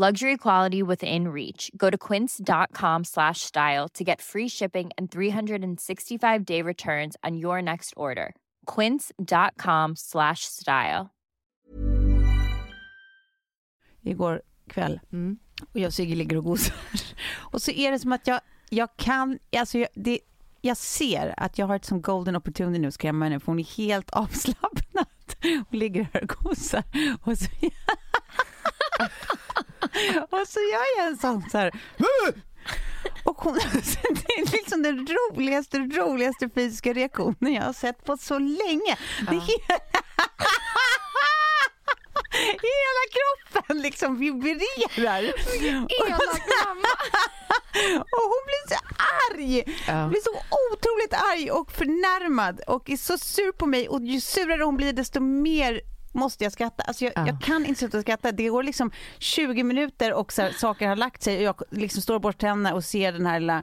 Luxury quality within reach. Go to quince.com slash style to get free shipping and 365 day returns on your next order. Quince.com slash style. Igår kväll. Och jag och Sigge ligger och gosar. Och så är det som att jag, jag kan, alltså jag, det, jag ser att jag har ett som golden opportunity nu att skrämma henne för hon är helt avslappnad. Hon ligger här och gosar. Och så, och så gör jag en sån så här. Och hon, det är liksom den roligaste, roligaste fysiska reaktionen jag har sett på så länge. Det är Hela kroppen liksom vibrerar. Elak mamma. Och hon blir så arg. Hon blir så otroligt arg och förnärmad och är så sur på mig och ju surare hon blir desto mer måste jag skratta. Alltså jag, jag kan inte sluta skratta. Det går liksom 20 minuter och så här, saker har lagt sig och jag liksom står och borstar tänderna och ser den här lilla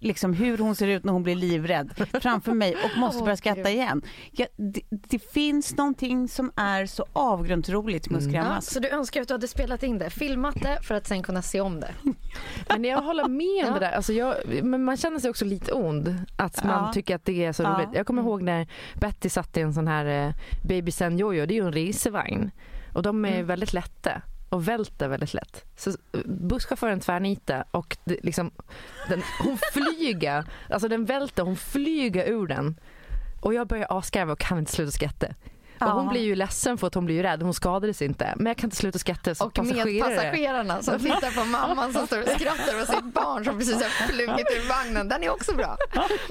liksom hur hon ser ut när hon blir livrädd framför mig och måste börja skratta igen. Ja, det, det finns någonting som är så avgrundsroligt med att Ja, skrämmas. så du önskar att du hade spelat in det, filmat det för att sen kunna se om det. Men jag håller med om det där. Alltså jag, men man känner sig också lite ond. Att man Ja. tycker att det är så Ja. roligt. Jag kommer ihåg när Betty satt i en sån här eh, Baby Sen Jojo. Det är ju en resevagn. Och de är väldigt lätta och välter väldigt lätt. Så eh, busschauffören tvärnita och det, liksom, den, hon flyger, alltså den välter, hon flyger ur den. Och jag börjar asgarva och kan inte sluta skratta. Och hon blir ju ledsen för att hon blir ju rädd. Hon skadades inte. Men jag kan inte sluta skratta. Så Och passagerare- medpassagerarna som tittar på mamman som står och skrattar åt sitt barn som precis har flugit ur vagnen. Den är också bra.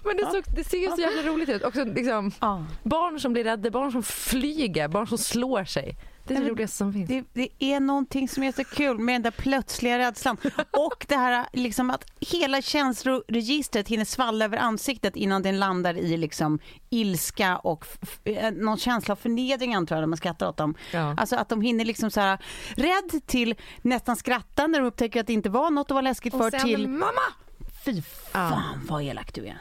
Men det, så, det ser ju så jävla roligt ut. Också liksom, Ja. barn som blir rädda, barn som flyger, barn som slår sig. Det är Ja, det roligaste som finns. Det, det är någonting som är så kul med den där plötsliga rädslan och det här liksom att hela känsloregistret hinner svalla över ansiktet innan den landar i liksom ilska och eh, någon känsla av förnedring antar jag när man skrattar åt dem. Ja. Alltså att de hinner liksom så här rädd till nästan skratta när de upptäcker att det inte var något att vara läskigt för Och sen till mamma! fy fan vad elak du är.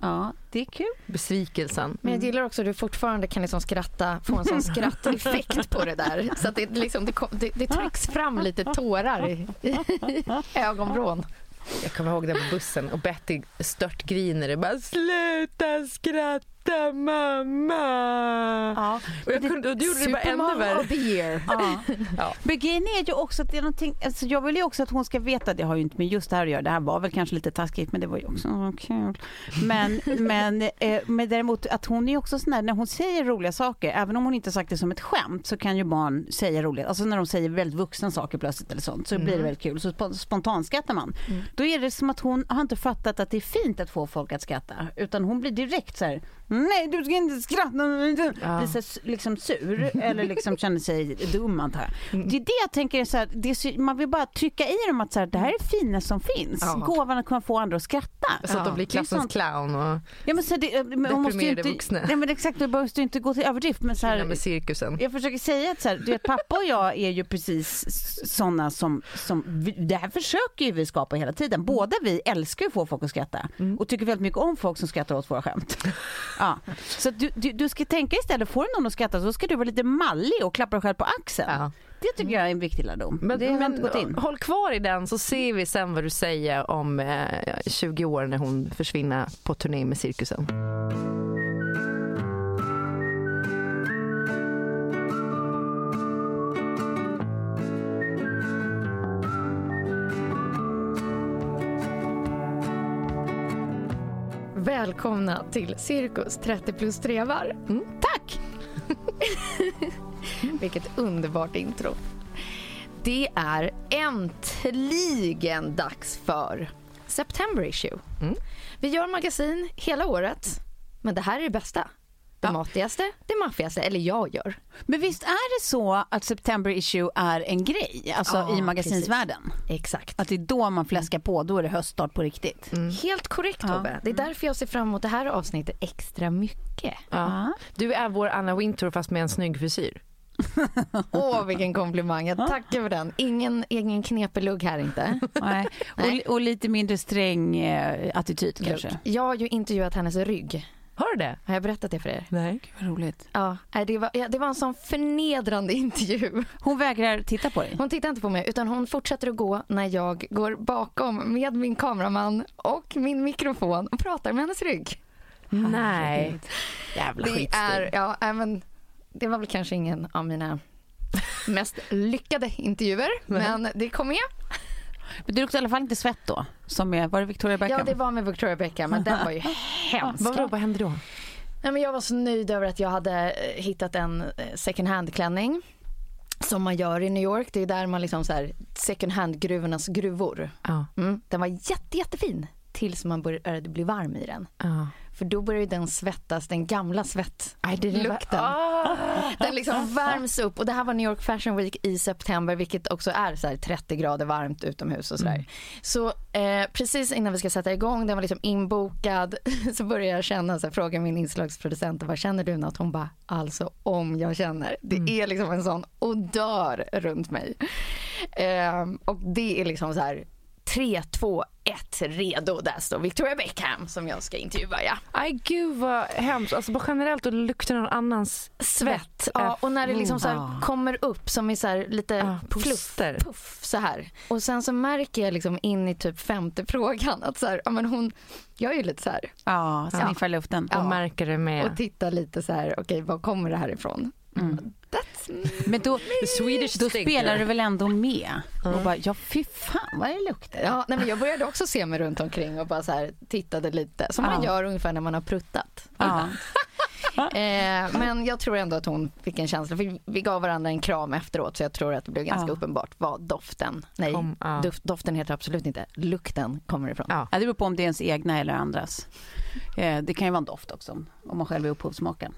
Ja, det är kul. Besvikelsen. Men jag gillar också att du fortfarande kan liksom skratta, få en sån skratteffekt på det där. Så att det, liksom, det, kom- det, det trycks fram lite tårar i, i ögonvrån. Jag kommer ihåg det på bussen och Betty störtgriner och bara sluta skratta mamma. Ja. Och, jag kunde, och du gjorde det bara ännu värre. Ja. Ja. Men grejen är ju också att det är någonting, alltså jag vill ju också att hon ska veta, det har ju inte med just det här att göra, det här var väl kanske lite taskigt men det var ju också mm, kul. Men, men, eh, men däremot att hon är också sån där, när hon säger roliga saker, även om hon inte sagt det som ett skämt så kan ju barn säga roliga, alltså när de säger väldigt vuxna saker plötsligt eller sånt så blir det väldigt kul, så sp- spontanskrattar man. Då är det som att hon har inte fattat att det är fint att få folk att skratta utan hon blir direkt så här, nej du ska inte skratta. Ja. Blir så liksom sur eller liksom känner sig dum antar jag. Det är det jag tänker, så här, är så, man vill bara trycka i dem att så här, det här är fina som finns. Ja. Gåvan att kunna få andra att skratta. Så att de blir klassens clown och Ja, men så det, men man måste ju inte, vuxna. nej, men exakt, det behöver inte gå till överdrift. Men så här, med cirkusen. jag försöker säga att så här, du vet, pappa och jag är ju precis sådana som, som vi, det här försöker ju vi skapa hela tiden. Båda vi älskar ju att få folk att skratta och tycker väldigt mycket om folk som skrattar åt våra skämt. Ja. Så du, du, du ska tänka istället, får du någon att skratta så ska du vara lite mallig och klappa dig själv på axeln. Ja. Det tycker jag är en viktig lärdom. Men, det men gått in. håll kvar i den så ser vi sen vad du säger om eh, 20 år när hon försvinner på turné med cirkusen. Välkomna till Cirkus 30 plus trevar. Mm, tack! Vilket underbart intro. Det är äntligen dags för September issue. Mm. Vi gör magasin hela året, men det här är det bästa. Det Ja. matigaste, det maffigaste, eller jag gör. Men visst är det så att September issue är en grej, alltså Ja, i magasinsvärlden? Exakt. Att det är då man fläskar på, då är det höststart på riktigt. Helt korrekt Ja. Tobbe. Det är därför jag ser fram emot det här avsnittet extra mycket. Ja. Du är vår Anna Wintour fast med en snygg frisyr. Åh, vilken komplimang. Jag tackar för den. Ingen egen knepelugg här inte. Nej. Och, och lite mindre sträng eh, attityd kanske. Jag har ju intervjuat hennes rygg. Har du det? Har jag berättat det för er? Nej. Vad roligt. Ja, det var, ja, det var en sån förnedrande intervju. Hon vägrar titta på dig. Hon tittar inte på mig utan hon fortsätter att gå när jag går bakom med min kameraman och min mikrofon och pratar med hennes rygg. Nej. Jävla Det skitstil. är, ja, men det var väl kanske ingen av mina mest lyckade intervjuer, men det kom med. Men du luktar i alla fall inte svett då? Som är, var det Victoria Beckham? Ja, det var med Victoria Beckham, men den var ju hemsk. Vad, vad hände då? Nej, men jag var så nöjd över att jag hade eh, hittat en eh, second hand-klänning som man gör i New York. Det är där man liksom så här, second hand-gruvornas gruvor. Ja. Mm. Den var jätte, jättefin tills man började bli varm i den. Ja. För då började den svettas, den gamla svett. Aj, det är Lukten. Ah. Den liksom värms upp och det här var New York Fashion Week i september vilket också är så här 30 grader varmt utomhus och sådär. Så eh, precis innan vi ska sätta igång, den var liksom inbokad, så började jag känna, så här, fråga min inslagsproducent, vad känner du något? Hon bara, alltså om jag känner. Det är liksom en sån odör runt mig. Eh, och det är liksom så här 3, 2, 1, redo. Där står Victoria Beckham som jag ska intervjua. Ja. Aj gud vad hemskt. Alltså bara generellt att lukta någon annans svett. Ja, och när det liksom så här kommer upp som i så här lite Ja, fluff, puster. puff så här. Och sen så märker jag liksom in i typ femte frågan att så här, ja men hon gör ju lite så här Ja, sniffar luften. Och märker det med. och tittar lite så här, okej var kommer det här ifrån? That's Men då, Swedish då spelar du väl ändå med? Och bara, ja fy fan vad det luktar. Ja, nej, men jag började också se mig runt omkring och bara så här, tittade lite. Som man Ja. gör ungefär när man har pruttat. Ja. Eh, men jag tror ändå att hon fick en känsla. För vi gav varandra en kram efteråt så jag tror att det blev ganska Ja. uppenbart vad doften, nej Kom, ja. doft, doften heter absolut inte, lukten kommer ifrån. Ja. Det beror på om det är ens egna eller andras. Eh, det kan ju vara en doft också, om- man själv är upphovsmakaren.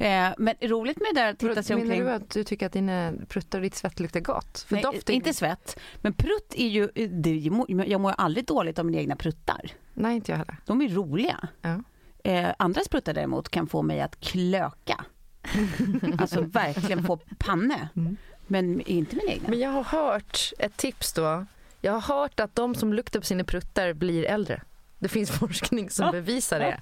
Eh, men roligt med det där att titta sig Menar du att du tycker att dina pruttar och ditt svett luktar gott? För Nej, doft är... inte svett. Men prutt är ju, det, jag mår aldrig dåligt av mina egna pruttar. Nej, inte jag heller. De är roliga. Ja. Eh, andras pruttar däremot kan få mig att klöka. alltså verkligen få panne. Men inte min egna. Men jag har hört ett tips då. Jag har hört att de som luktar på sina pruttar blir äldre. Det finns forskning som bevisar det.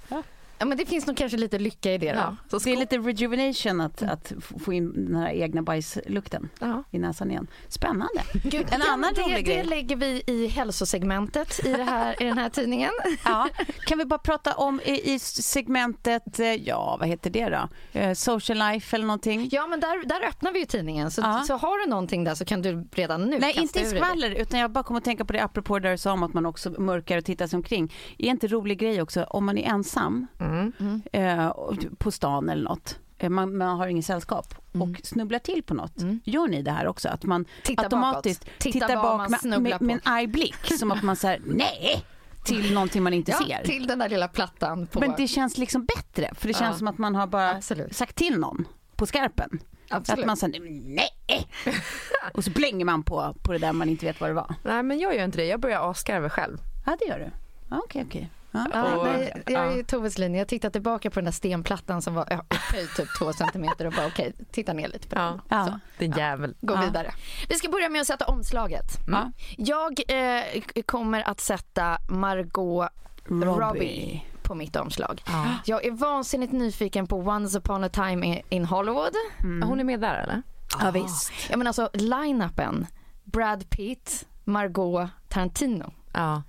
Ja, men det finns nog kanske lite lycka i det då. Ja, så det är lite rejuvenation att, att få in den här egna bajslukten Ja. i näsan igen. Spännande. Gud, En annan det, rolig det grej. lägger vi i hälsosegmentet i, det här, i den här tidningen. Ja. Kan vi bara prata om i, i segmentet, eh, ja vad heter det då? Eh, social life eller någonting? Ja, men där, där öppnar vi ju tidningen. Så, Ja. så har du någonting där så kan du redan nu Nej, kasta inte i skvaller, utan jag bara kommer att tänka på det apropå det du sa om att man också mörkar och tittar sig omkring. Är inte rolig grej också om man är ensam Mm. Eh, och- på stan eller något, eh, man, man har ingen sällskap Mm. och snubblar till på något. Gör ni det här också? Att man Titta automatiskt bakåt. Titta tittar vad bak med, med, med en arg blick som att man säger nej, till någonting man inte ja, ser. till den där lilla plattan. På... Men det känns liksom bättre för det känns Ja. som att man har bara Absolut. sagt till någon på skarpen. Absolut. Att man säger nej och så blänger man på, på det där man inte vet vad det var. Nej men jag gör inte det, jag börjar asgarva själv. Ja det gör du. Okej okej. Ja. Ja, Och- nej, jag är ja. Toves linje. Jag tittar tillbaka på den där stenplattan som var ja, upphöjd typ två centimeter och bara okej, titta ner lite på den. Ja. Ja. Så, Din jävel. gå Ja. vidare. Vi ska börja med att sätta omslaget. Ja. Jag eh, kommer att sätta Margot Robbie. Robbie. på mitt omslag. Ja. Jag är vansinnigt nyfiken på Once upon a time in- Hollywood. Hon är med där eller? Ja, visst. Ja, men alltså line-upen. Brad Pitt, Margot, Tarantino. Ja.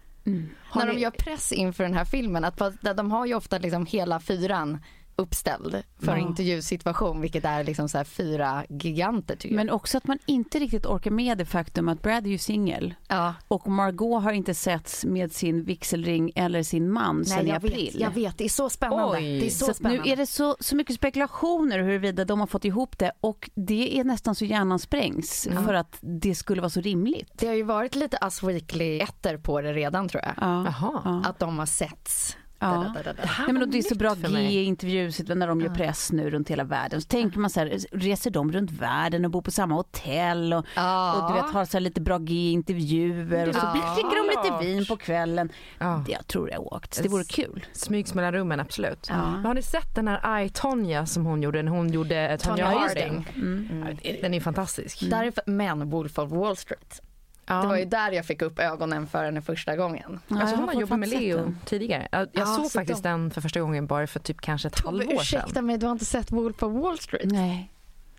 Har När de ni- gör press inför den här filmen, att de har ju ofta liksom hela fyran uppställd för Ja. intervjusituation, vilket är liksom så här fyra giganter tycker jag. Men också att man inte riktigt orkar med det faktum att Brad är ju singel ja. och Margot har inte setts med sin vigselring eller sin man sedan i jag april. vet, jag vet, det är så spännande. Oj. Det är så, Så spännande. nu är det så, så mycket spekulationer huruvida de har fått ihop det och det är nästan så hjärnan sprängs för att det skulle vara så rimligt. Det har ju varit lite Us Weekly ettor på det redan tror jag. Ja. Jaha. Ja. Att de har setts. Ja. Da, da, da, da. Nej, men och det är så bra. G-intervjuer när de gör press nu runt hela världen. Så tänker man så här, reser de runt världen och bor på samma hotell och, Ja. och du vet har så här lite bra G-intervjuer och så Ja. dricker de lite vin på kvällen. Ja. Det, jag tror jag åkt. Det vore kul. Smygs mellan rummen, absolut. Ja. Men Har ni sett den här I, Tonya som hon gjorde när hon gjorde Tonya Tonya Harding? Harding. Den är fantastisk. Därför, men Wolf of Wall Street. Ja. Det var ju där jag fick upp ögonen för henne första gången. Alltså jag hon har jobbat med Leo tidigare. Jag, jag Ja, såg så faktiskt de- den för första gången bara för typ kanske ett halvår ursäkta sedan. mig, du har inte sett Wolf of Wall Street? Nej.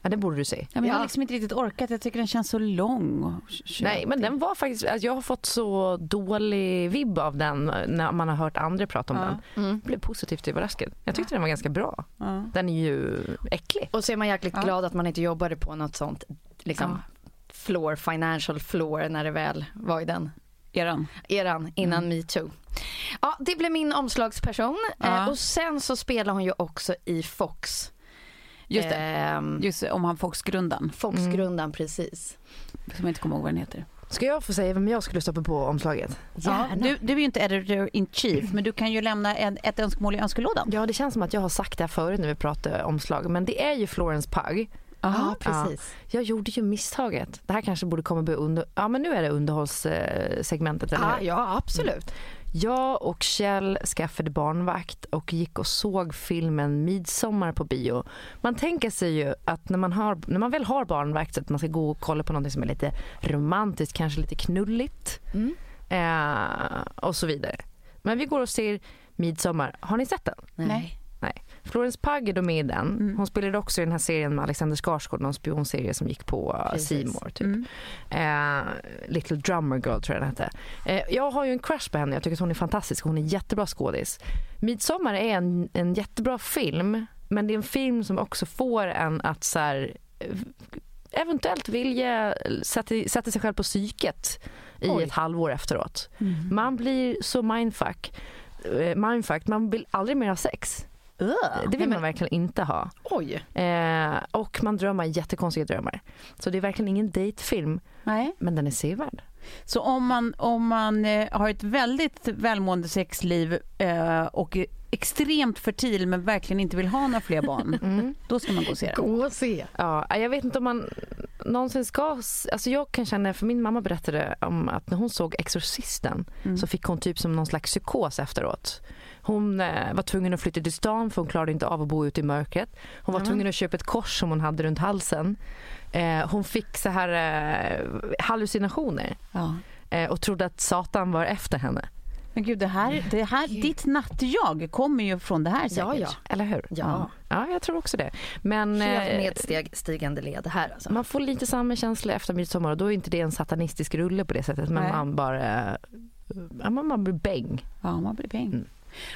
Ja, det borde du se. Ja, men Jag har Ja. liksom inte riktigt orkat. Jag tycker den känns så lång. Nej, men den var faktiskt, alltså jag har fått så dålig vibb av den när man har hört andra prata om Ja. den. Mm. Jag blev positivt överraskad. Jag tyckte den var ganska bra. Ja. Den är ju äcklig. Och så är man jäkligt Ja. glad att man inte jobbade på något sånt liksom floor, financial floor när det väl var i den Eran. eran innan metoo. Ja, det blev min omslagsperson. Ja. Eh, och sen så spelar hon ju också i Fox. Just det. Ehm, Just det, om han Fox-grundaren. Fox-grundaren precis. Som jag inte kommer ihåg vad den heter. Ska jag få säga vem jag skulle stoppa på omslaget? Ja, du, du är ju inte editor in chief, men du kan ju lämna en, ett önskemål i önskelådan. Ja, det känns som att jag har sagt det här förut när vi pratade omslag. Men det är ju Florence Pugh. Ja, precis. Jag gjorde ju misstaget. Det här kanske borde komma under... Ja, men nu är det underhållssegmentet, eller Ja, hur? ja, absolut. Jag och Kjell skaffade barnvakt och gick och såg filmen Midsommar på bio. Man tänker sig ju att när man, har, när man väl har barnvakt så att man ska gå och kolla på något som är lite romantiskt, kanske lite knulligt Mm. eh, och så vidare. Men vi går och ser Midsommar. Har ni sett den? Nej. Florence Pugh är då med i den. Mm. Hon spelade också i den här serien med Alexander Skarsgård, någon spionserie som gick på. C More typ. Mm. Eh, Little Drummer Girl tror jag den hette. Eh, jag har ju en crush på henne, jag tycker att hon är fantastisk hon är jättebra skådis. Midsommar är en, en jättebra film men det är en film som också får en att så här, eh, eventuellt vilja sätta, sätta sig själv på psyket i Oj. ett halvår efteråt. Mm. Man blir så mindfuck. eh, mindfuck. Man vill aldrig mer ha sex. Det vill man verkligen inte ha. Oj. Eh, och man drömmer jättekonstiga drömmar. Så det är verkligen ingen datefilm, Nej. men den är sevärd. Så om man, om man eh, har ett väldigt välmående sexliv eh, och är extremt fertil men verkligen inte vill ha några fler barn, Mm. då ska man gå och se den. Gå och se. Ja, jag vet inte om man någonsin ska... Alltså jag kan känna, för min mamma berättade om att när hon såg Exorcisten Mm. så fick hon typ som någon slags psykos efteråt. Hon eh, var tvungen att flytta till stan för hon klarade inte av att bo ute i mörkret. Hon var Nämen. tvungen att köpa ett kors som hon hade runt halsen. Eh, hon fick så här eh, hallucinationer Ja. och trodde att Satan var efter henne. Men gud, det här, det här, ditt nattjag kommer ju från det här säkert. Ja, ja. Eller hur? Ja. Ja, jag tror också det. Men Helt nedstigande led här alltså. man får lite samma känsla efter midsommar och då är inte det en satanistisk rulle på det sättet. Men man bara... Man, man blir bäng. Ja, man blir bäng. Mm.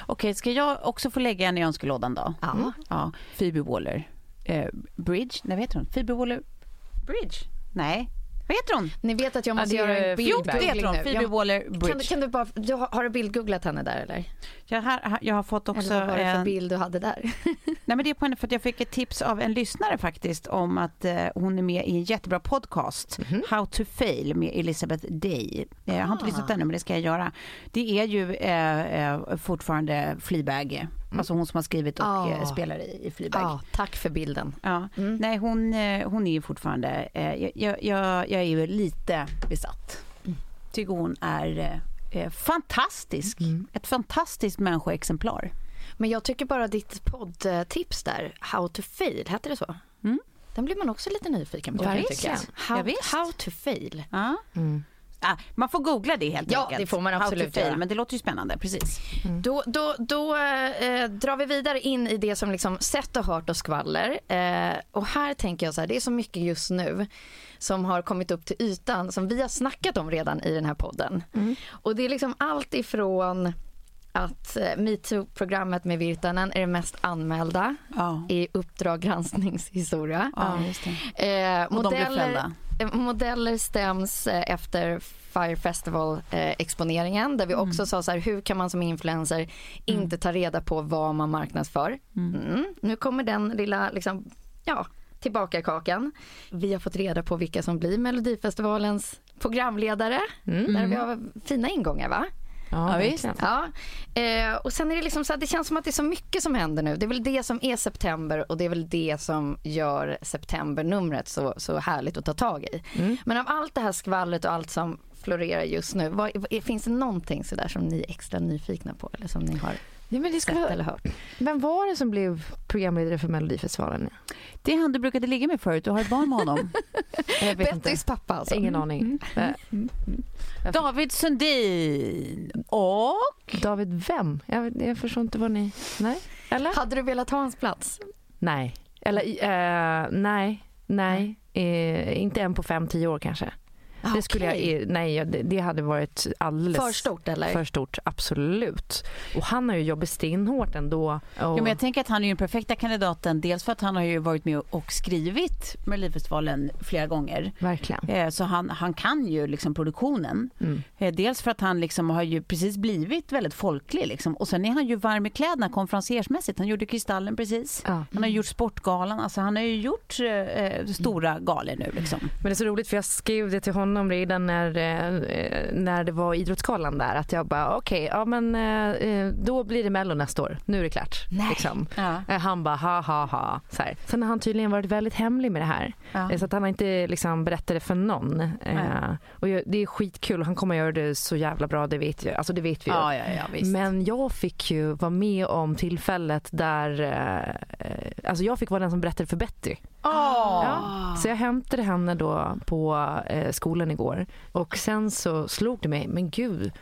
Okej, ska jag också få lägga en i önskelådan då? Ja. Ja, Phoebe Waller. Eh, Bridge, nej vad heter hon? Phoebe Waller Bridge? Nej, Vad heter hon? Ni vet att jag måste Ja, det är göra en bildgoogling nu. Phoebe Waller-Bridge. Kan, du- kan du bara, du har, har du bildgooglat henne där eller? Jag, har, jag har fått också... eller vad var det för en- bild du hade där? Nej, men det är på henne för att jag fick ett tips av en lyssnare faktiskt om att eh, hon är med i en jättebra podcast, How to fail med Elizabeth Day. Eh, jag har inte Ah. lyssnat ännu men det ska jag göra. Det är ju eh, eh, fortfarande Fleabag, alltså hon som har skrivit och eh, spelar i, i Fleabag. Ja, tack för bilden. Ja. Mm. Nej, hon, eh, hon är ju fortfarande... eh, Jag, jag, jag är ju lite besatt. Mm. Tycker hon är eh, eh, fantastisk. Ett fantastiskt människoexemplar. Men jag tycker bara ditt poddtips där, How to fail, hette det så? Mm. Den blir man också lite nyfiken på. kan jag. Ja, How, visst. how to fail. Ja. Mm. Ah, man får googla det helt Ja, enkelt. det får man absolut fail, göra. Men det låter ju spännande, precis. Då, då, då eh, drar vi vidare in i det som liksom sett och hört och skvaller. Eh, och här tänker jag så här, det är så mycket just nu som har kommit upp till ytan som vi har snackat om redan i den här podden. Och det är liksom allt ifrån att eh, metoo-programmet med Virtanen är det mest anmälda Ja. i Uppdrag granskningshistoria. Ja, just det. Eh, Och de blev modeller, fällda. Modeller stäms eh, efter Fire Festival-exponeringen där vi Mm. också sa så här, hur kan man som influencer inte ta reda på vad man marknadsför? Mm. Nu kommer den lilla, liksom, ja, tillbaka kakan. Vi har fått reda på vilka som blir Melodifestivalens programledare. Där vi har fina ingångar va? Ja, visst. Ja, eh, och sen är det liksom så här, det känns som att det är så mycket som händer nu. Det är väl det som är september och det är väl det som gör septembernumret så, så härligt att ta tag i. Men av allt det här skvallret och allt som florerar just nu, vad, vad, finns det någonting sådär som ni är extra nyfikna på eller som ni har Ja, men det ska sett eller hört? vem var det som blev programledare för Melodifestivalen? Det är han du brukade ligga med förut. Du har ett barn med honom. Bettys pappa alltså. Ingen aning. Eh, David Sundin och... David vem? Jag, jag förstår inte vad ni... Nej? Eller? Hade du velat ha hans plats? Nej. Eller eh, nej. Nej. Eh, inte en på fem, tio år kanske. Det skulle jag, eh, nej, det, hade varit alldeles För stort eller? för stort, absolut. Och han har ju jobbat stenhårt ändå. Och, Ja, men jag tänker att han är den perfekta kandidaten. Dels för att han har ju varit med och skrivit Melodifestivalen flera gånger. Verkligen. Eh, Så han, han kan ju liksom produktionen. Mm. Eh, Dels för att han liksom har ju precis blivit väldigt folklig. Liksom. Och sen är han ju varm i kläderna konferenciersmässigt. Han gjorde Kristallen precis. Ja. Han har gjort Sportgalan. Alltså han har ju gjort eh, stora galor nu. Liksom. Men det är så roligt för jag skrev det till honom redan när, eh, när det var Idrottsgalan där att jag bara okej, ja men eh, då blir det Mello nästa år. Nu är det klart. Liksom. Ja. Eh, Han bara ha ha ha. Så här. Sen har han tydligen varit väldigt hemlig med det här. Ja. Eh, Så att han har inte liksom berättat det för någon. Eh, och det är skitkul han kommer göra det så jävla bra, det vet, jag. Alltså, det vet vi ju. Ja, ja, ja. Men jag fick ju vara med om tillfället där, eh, eh, alltså jag fick vara den som berättade för Betty. Ah. Ja. Så jag hämtade henne då på eh, skolan igår och sen så slog det mig, men gud,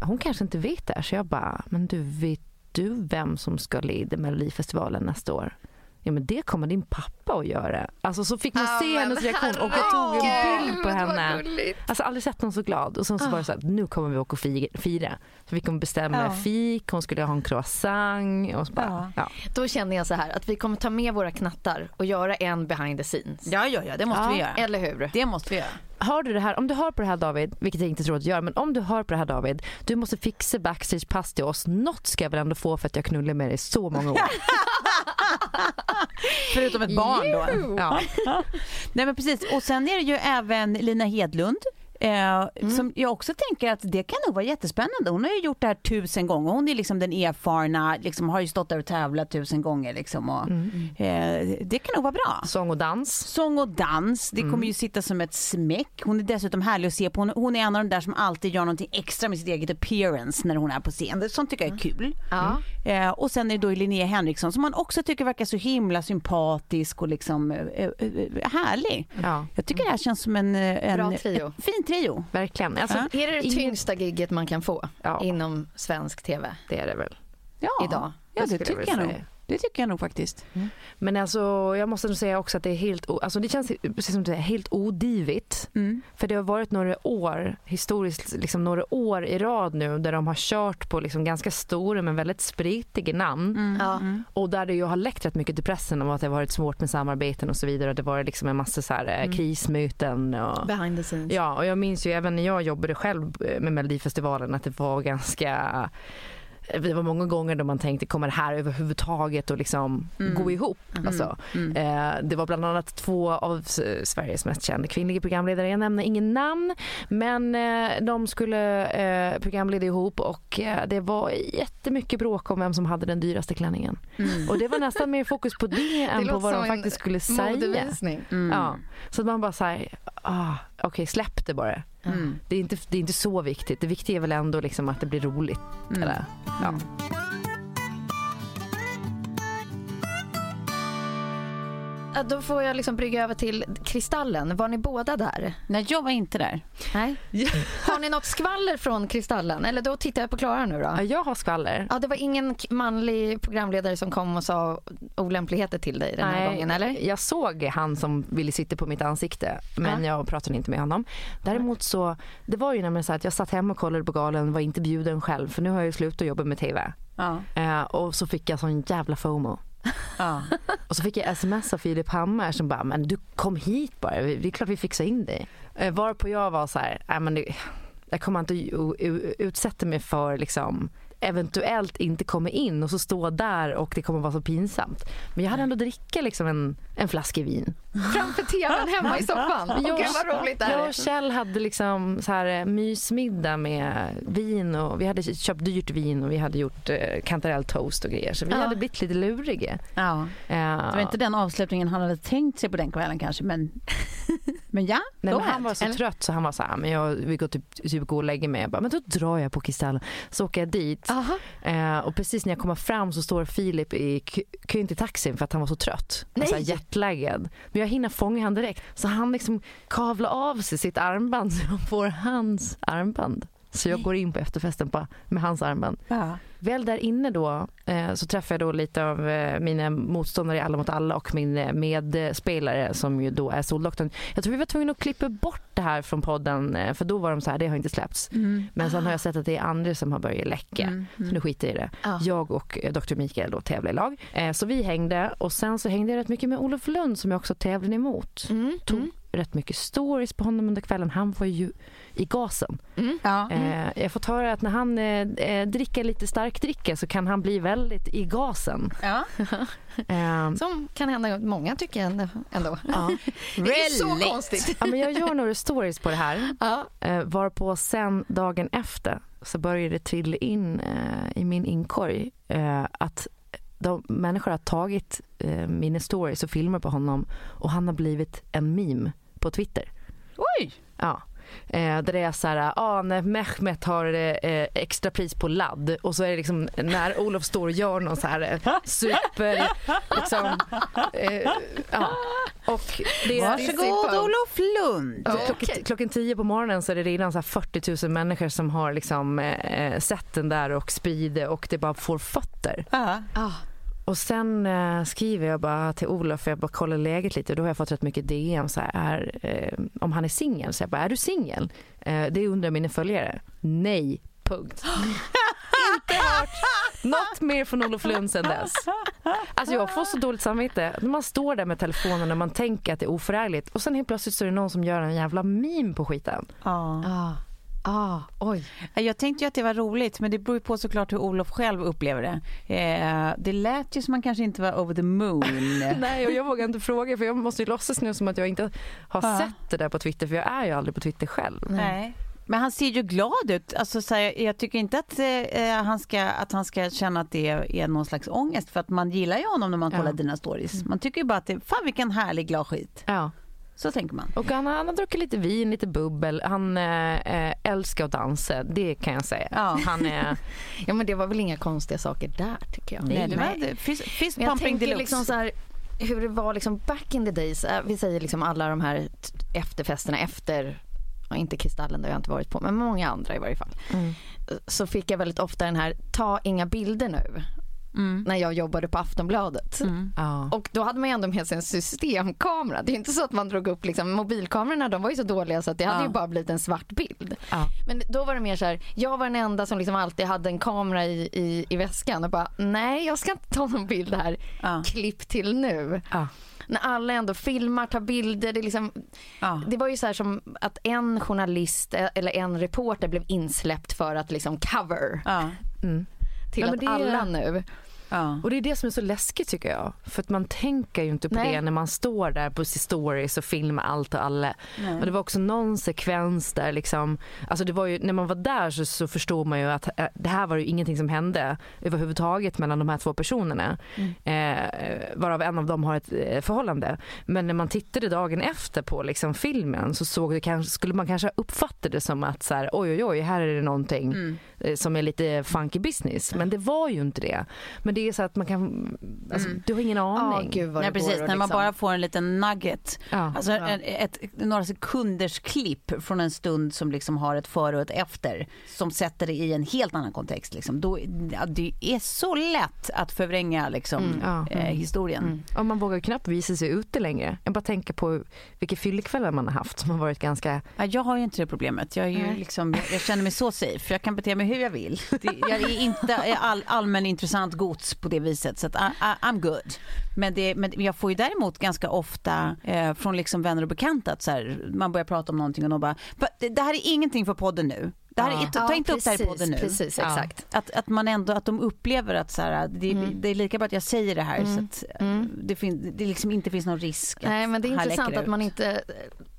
hon kanske inte vet det här. Så jag bara, men du vet du vem som ska leda Melodifestivalen nästa år? Ja men det kommer din pappa att göra. Alltså så fick man se hennes reaktion och jag tog en bild på henne. Alltså aldrig sett någon så glad. Och sen så var det så att nu kommer vi åka och fi- fira. Så fick hon bestämma Ja. fik, hon skulle ha en croissant och så bara, ja. Då känner jag så här att vi kommer ta med våra knattar och göra en behind the scenes. Ja, ja, ja, det måste Ja, vi göra. Eller hur? Det måste vi göra. Har du det här, om du hör på det här David, vilket jag inte tror att du gör, men om du hör på det här David, du måste fixa backstagepass till oss. Något ska jag väl ändå få för att jag knullar med dig så många år. Förutom ett barn då. Ja. Nej men precis. Och sen är det ju även Lina Hedlund. Eh, Som jag också tänker att det kan nog vara jättespännande. Hon har ju gjort det här tusen gånger. Hon är liksom den erfarna, liksom, har ju stått där och tävlat tusen gånger. Liksom, och, eh, det kan nog vara bra. Sång och dans. Sång och dans, det kommer ju sitta som ett smäck. Hon är dessutom härlig att se på. Hon, hon är en av de där som alltid gör någonting extra med sitt eget appearance när hon är på scen. Sånt tycker jag är kul. Eh, och sen är det då Linnea Henriksson som man också tycker verkar så himla sympatisk och liksom eh, eh, eh, härlig. Ja, Jag tycker det här känns som en, en Bra trio. en fin trio. verkligen. Alltså, Är det det tyngsta gigget man kan få Ja. inom svensk tv Det är det väl. Ja, idag? Ja, det tycker väl jag nog. Det tycker jag nog faktiskt. Mm. Men alltså, jag måste nog säga också att det är helt, alltså det känns precis som det är helt odivigt. Mm. För det har varit några år, historiskt liksom några år i rad nu där de har kört på liksom ganska stora men väldigt spritiga namn. Mm. Mm. Och där det ju har läckt rätt mycket till pressen om att det har varit svårt med samarbeten och så vidare. Det var liksom en massa så här eh, mm. krismöten. Och, Behind the scenes. Ja, och jag minns ju även när jag jobbade själv med Melodifestivalen att det var ganska det var många gånger då man tänkte kommer det här överhuvudtaget att liksom mm. gå ihop? Mm. Alltså, mm. Eh, det var bland annat två av Sveriges mest kända kvinnliga programledare. Jag nämner ingen namn men eh, de skulle eh, programleda ihop och eh, det var jättemycket bråk om vem som hade den dyraste klänningen. Mm. Och det var nästan mer fokus på det än det på vad de faktiskt skulle säga. Mm. Ja. Så att man bara såhär, ah, okej okay, släpp det bara. Mm. Det, är inte, det är inte så viktigt. Det viktiga är väl ändå liksom att det blir roligt. Mm. Eller? Ja. Då får jag liksom brygga över till Kristallen. Var ni båda där? Nej, jag var inte där. Nej. Har ni något skvaller från Kristallen? Eller då tittar jag på Klara nu då. Ja, jag har skvaller. Ja, det var ingen manlig programledare som kom och sa olämpligheter till dig den här Nej, gången, eller? Jag såg han som ville sitta på mitt ansikte, men ja. jag pratade inte med honom. Däremot så, det var ju nämligen så att jag satt hemma och kollade på galen, var inte bjuden själv, för nu har jag ju slutat jobba med TV. Ja. Eh, och så fick jag sån jävla FOMO. Ja. och så fick jag sms av Filip Hammar som bara, men du kom hit bara, det är klart vi fixar in dig. Eh, varpå jag var så här, nej men det, jag kommer inte utsätta mig för liksom eventuellt inte kommer in och så stå där och det kommer vara så pinsamt. Men jag hade ändå dricka liksom en, en flaska vin. Framför tvn hemma i soffan? Jag, Gud vad roligt Jag och Kjell hade liksom så här eh, mysmiddag med vin och vi hade köpt dyrt vin och vi hade gjort eh, kantarelltoast och grejer så vi ja. hade blivit lite luriga. Ja. ja. Det var inte den avslutningen han hade tänkt sig på den kvällen kanske men Men ja, Nej, men han var så Eller? trött så han var så här, men jag vill gå typ, typ gå och lägga mig. Jag bara, men då drar jag på Kristallen. Så åker jag dit. Eh, och precis när jag kommer fram så står Filip i kön till taxin för att han var så trött. Alltså jetlaggad. Men jag hinner fånga han direkt. Så han liksom kavlar av sig sitt armband så jag får hans armband. Så jag går in på efterfesten på, med hans armband. Ja. Väl där inne då eh, så träffar jag då lite av eh, mina motståndare i Alla mot alla och min eh, medspelare som ju då är Soldoktorn. Jag tror vi var tvungna att klippa bort det här från podden eh, för då var de så här, det har inte släppts. Mm. Men sen har jag sett att det är andra som har börjat läcka. Mm. Så nu skiter jag i det. Ja. Jag och eh, Dr. Mikael då tävlar i lag. Eh, så vi hängde och sen så hängde jag rätt mycket med Olof Lund som jag också tävlade emot. Mm. Tog mm. rätt mycket stories på honom under kvällen. Han var ju i gasen. Mm. Ja. Eh, jag har fått höra att när han eh, eh, dricker lite starkdricka så kan han bli väldigt i gasen. Ja. eh, Som kan hända många tycker jag ändå. Ja. det är så konstigt. ja, men jag gör några stories på det här. Ja. Eh, varpå sen dagen efter så började det trilla in eh, i min inkorg eh, att de människor har tagit eh, mina stories och filmer på honom och han har blivit en meme på Twitter. Oj! Ja. Eh, där det är så här, ah, när Mehmet har eh, extra pris på ladd och så är det liksom när Olof står och gör någon så här eh, super, liksom, eh, ja. Och det är, Varsågod Olof Lund. Klock, klockan tio på morgonen så är det redan så här 40 000 människor som har liksom, eh, sett den där och sprider och det bara får fötter. Uh -huh. Och sen eh, skriver jag bara till Olof, för jag bara kollar läget lite och då har jag fått rätt mycket DM så här, eh, om han är singel. Så jag bara, är du singel? Eh, det undrar mina följare. Nej, punkt. Inte hört något mer från Olof Lund sen dess. Alltså jag får så dåligt samvete. Man står där med telefonen och man tänker att det är oförärligt och sen helt plötsligt så är det någon som gör en jävla meme på skiten. Ja. Ah. Ah, oj. Jag tänkte ju att det var roligt, men det beror på såklart hur Olof själv upplever det. Eh, det lät ju som man kanske inte var over the moon. Nej, och jag vågar inte fråga för jag måste ju låtsas nu som att jag inte har ah. sett det där på Twitter, för jag är ju aldrig på Twitter själv. Nej. Men han ser ju glad ut. Alltså, så här, jag tycker inte att, eh, han ska, att han ska känna att det är någon slags ångest för att man gillar ju honom när man kollar ja. dina stories. Man tycker ju bara att det, fan vilken härlig glad skit. Ja. Så tänker man. Och han, han har druckit lite vin, lite bubbel. Han äh, älskar att dansa, det kan jag säga. Ja. Han är... ja men det var väl inga konstiga saker där tycker jag. Nej, det var fist, fist jag tänker liksom så här, hur det var liksom back in the days. Äh, vi säger liksom alla de här efterfesterna efter inte Kristallen, det har jag inte varit på, men många andra i varje fall. Mm. Så fick jag väldigt ofta den här, ta inga bilder nu. Mm. när jag jobbade på Aftonbladet. Mm. Och då hade man ju ändå med sig en systemkamera. Det är inte så att man drog upp liksom, mobilkamerorna, de var ju så dåliga så att det hade ju bara blivit en svart bild. Men då var det mer så här, jag var den enda som liksom alltid hade en kamera i, i, i väskan och bara nej jag ska inte ta någon bild här, klipp till nu när alla ändå filmar, tar bilder. Det, liksom, ja. det var ju så här som att en journalist eller en reporter blev insläppt för att liksom cover. Ja. Mm. Till ja, att alla nu Ja. Och det är det som är så läskigt tycker jag. För att man tänker ju inte på Nej. det när man står där på stories och filmar allt och alla. Nej. Och det var också någon sekvens där liksom, alltså det var ju, när man var där så, så förstod man ju att äh, det här var ju ingenting som hände överhuvudtaget mellan de här två personerna. Mm. Eh, varav en av dem har ett eh, förhållande. Men när man tittade dagen efter på liksom filmen så såg det kanske, skulle man kanske uppfatta det som att så här, oj oj oj här är det någonting mm. Eh, som är lite funky business. Men det var ju inte det. Men det är så att man kan, alltså, mm. du har ingen aning. Oh, Gud Nej, precis, när liksom... man bara får en liten nugget. Ja. Alltså ja. Ett, ett, några sekunders klipp från en stund som liksom har ett före och ett efter. Som sätter det i en helt annan kontext. Liksom. Då, ja, det är så lätt att förvränga liksom, mm. eh, historien. Mm. Och man vågar knappt visa sig ute längre. Jag bara tänker på vilka fyllekvällar man har haft som har varit ganska... Ja, jag har ju inte det problemet. Jag, är ju liksom, jag känner mig så safe. Jag kan bete mig hur jag vill. Det, jag är inte all, allmän intressant gods på det viset. Så att I, I, I'm good. Men, det, men jag får ju däremot ganska ofta eh, från liksom vänner och bekanta att så här, man börjar prata om någonting och de bara, det här är ingenting för podden nu. Det här är, ta ja, inte precis, upp det här i podden nu. Precis, exakt. Att, att man ändå, att de upplever att så här, det, mm. det är lika bra att jag säger det här mm. så att mm. det, fin, det liksom inte finns någon risk. Nej men det är intressant att man inte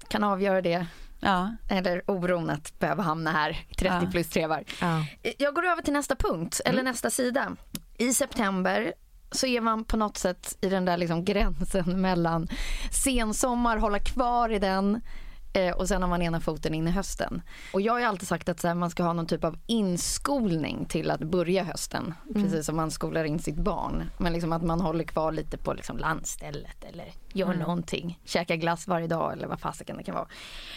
kan avgöra det Ja. Eller oron att behöva hamna här 30 ja. plus tre var. Ja. Jag går över till nästa punkt, eller mm. nästa sida. I september så är man på något sätt i den där liksom gränsen mellan sensommar, hålla kvar i den Eh, och sen har man ena foten in i hösten. Och jag har alltid sagt att här, man ska ha någon typ av inskolning till att börja hösten. Mm. Precis som man skolar in sitt barn. Men liksom att man håller kvar lite på liksom landstället eller gör mm. någonting. Käkar glass varje dag eller vad fasiken det kan vara.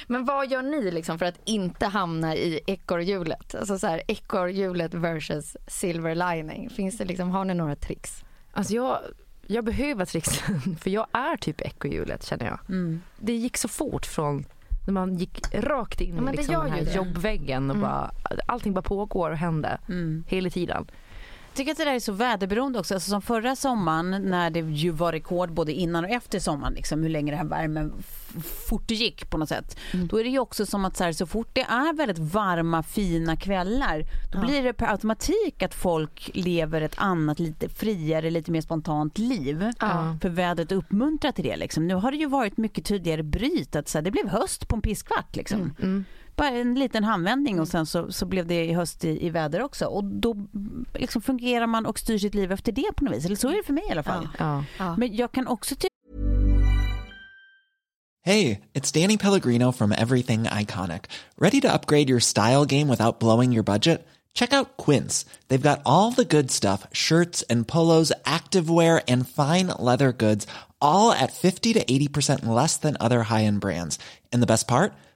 Men vad gör ni liksom för att inte hamna i ekorrhjulet? Alltså så här ekorrhjulet versus silver lining. Finns det liksom, har ni några tricks? Alltså jag jag behöver tricksen för jag är typ ekorrhjulet känner jag. Mm. Det gick så fort från när man gick rakt in ja, i liksom den här jobbväggen och mm. bara, allting bara pågår och händer mm. hela tiden. Tycker att det där är så väderberoende också. Alltså som förra sommaren när det ju var rekord både innan och efter sommaren, liksom, hur länge det här värmen fort det gick på något sätt. Mm. Då är det ju också som att så, här, så fort det är väldigt varma fina kvällar då ja. blir det per automatik att folk lever ett annat lite friare, lite mer spontant liv. Ja. För vädret uppmuntrar till det. Liksom. Nu har det ju varit mycket tydligare bryt att så här, det blev höst på en pisskvart. Liksom. Mm. Mm bara en liten handvändning och sen så, så blev det i höst i, i väder också. Och då liksom fungerar man och styr sitt liv efter det på något vis. Eller så är det för mig i alla fall. Ja. Ja. Men jag kan också tycka Hej, it's Danny Pellegrino from Everything Iconic. Ready to upgrade your style game without blowing your budget? Check out Quince. They've got all the good stuff, shirts and polos, activewear and fine leather goods, all at 50 to 80% less than other high-end brands. And the best part?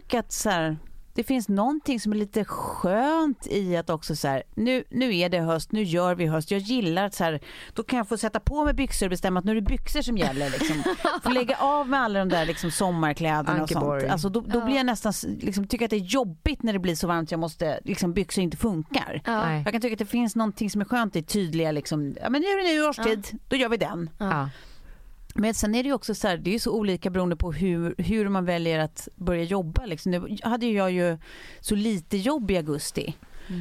Tycka att så här, det finns någonting som är lite skönt i att också så här, nu, nu är det höst, nu gör vi höst. Jag gillar att så här, då kan jag få sätta på mig byxor och bestämma att nu är det byxor som gäller. Liksom. Få lägga av med alla de där liksom, sommarkläderna och sånt. Alltså, då, då blir jag nästan, liksom, tycker att det är jobbigt när det blir så varmt jag måste, liksom, byxor inte funkar. Ja. Jag kan tycka att det finns någonting som är skönt i tydliga, liksom, ja men nu är det nu årstid, då gör vi den. Ja. Men sen är det ju också så här, det är så olika beroende på hur, hur man väljer att börja jobba. Liksom. Nu hade jag ju så lite jobb i augusti.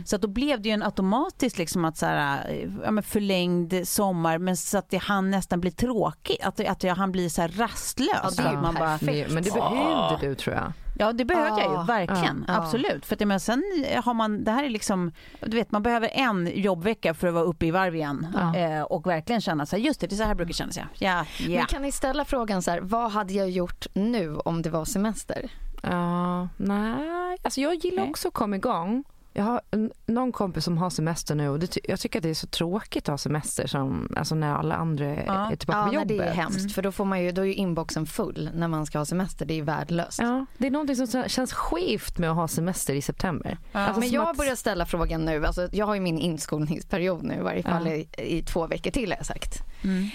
Så att då blev det ju en automatiskt liksom att så här, ja, men förlängd sommar men så att det hann nästan bli tråkigt. Att, att jag hann bli så här rastlös. Ja, det är man bara, Men, men det behövde du tror jag. Ja det behövde jag Ja. ju verkligen, Ja. absolut. För att, men sen har man, det här är liksom, du vet man behöver en jobbvecka för att vara uppe i varv igen Ja. eh, och verkligen känna så här, just det, det är så här brukar kännas ja. Ja, ja. Men kan ni ställa frågan så här, vad hade jag gjort nu om det var semester? Ja, nej. Alltså jag gillar Nej. också att komma igång. Jag har en, någon kompis som har semester nu och det, jag tycker att det är så tråkigt att ha semester som, alltså när alla andra är- Ja. är tillbaka Ja, på jobbet. det är hemskt för då, får man ju, då är ju inboxen full när man ska ha semester. Det är ju värdelöst. Ja, det är någonting som känns skevt med att ha semester i september. Alltså Men jag att- börjar ställa frågan nu, alltså jag har ju min inskolningsperiod nu i varje fall Ja. i, i två veckor till har jag sagt. Mm.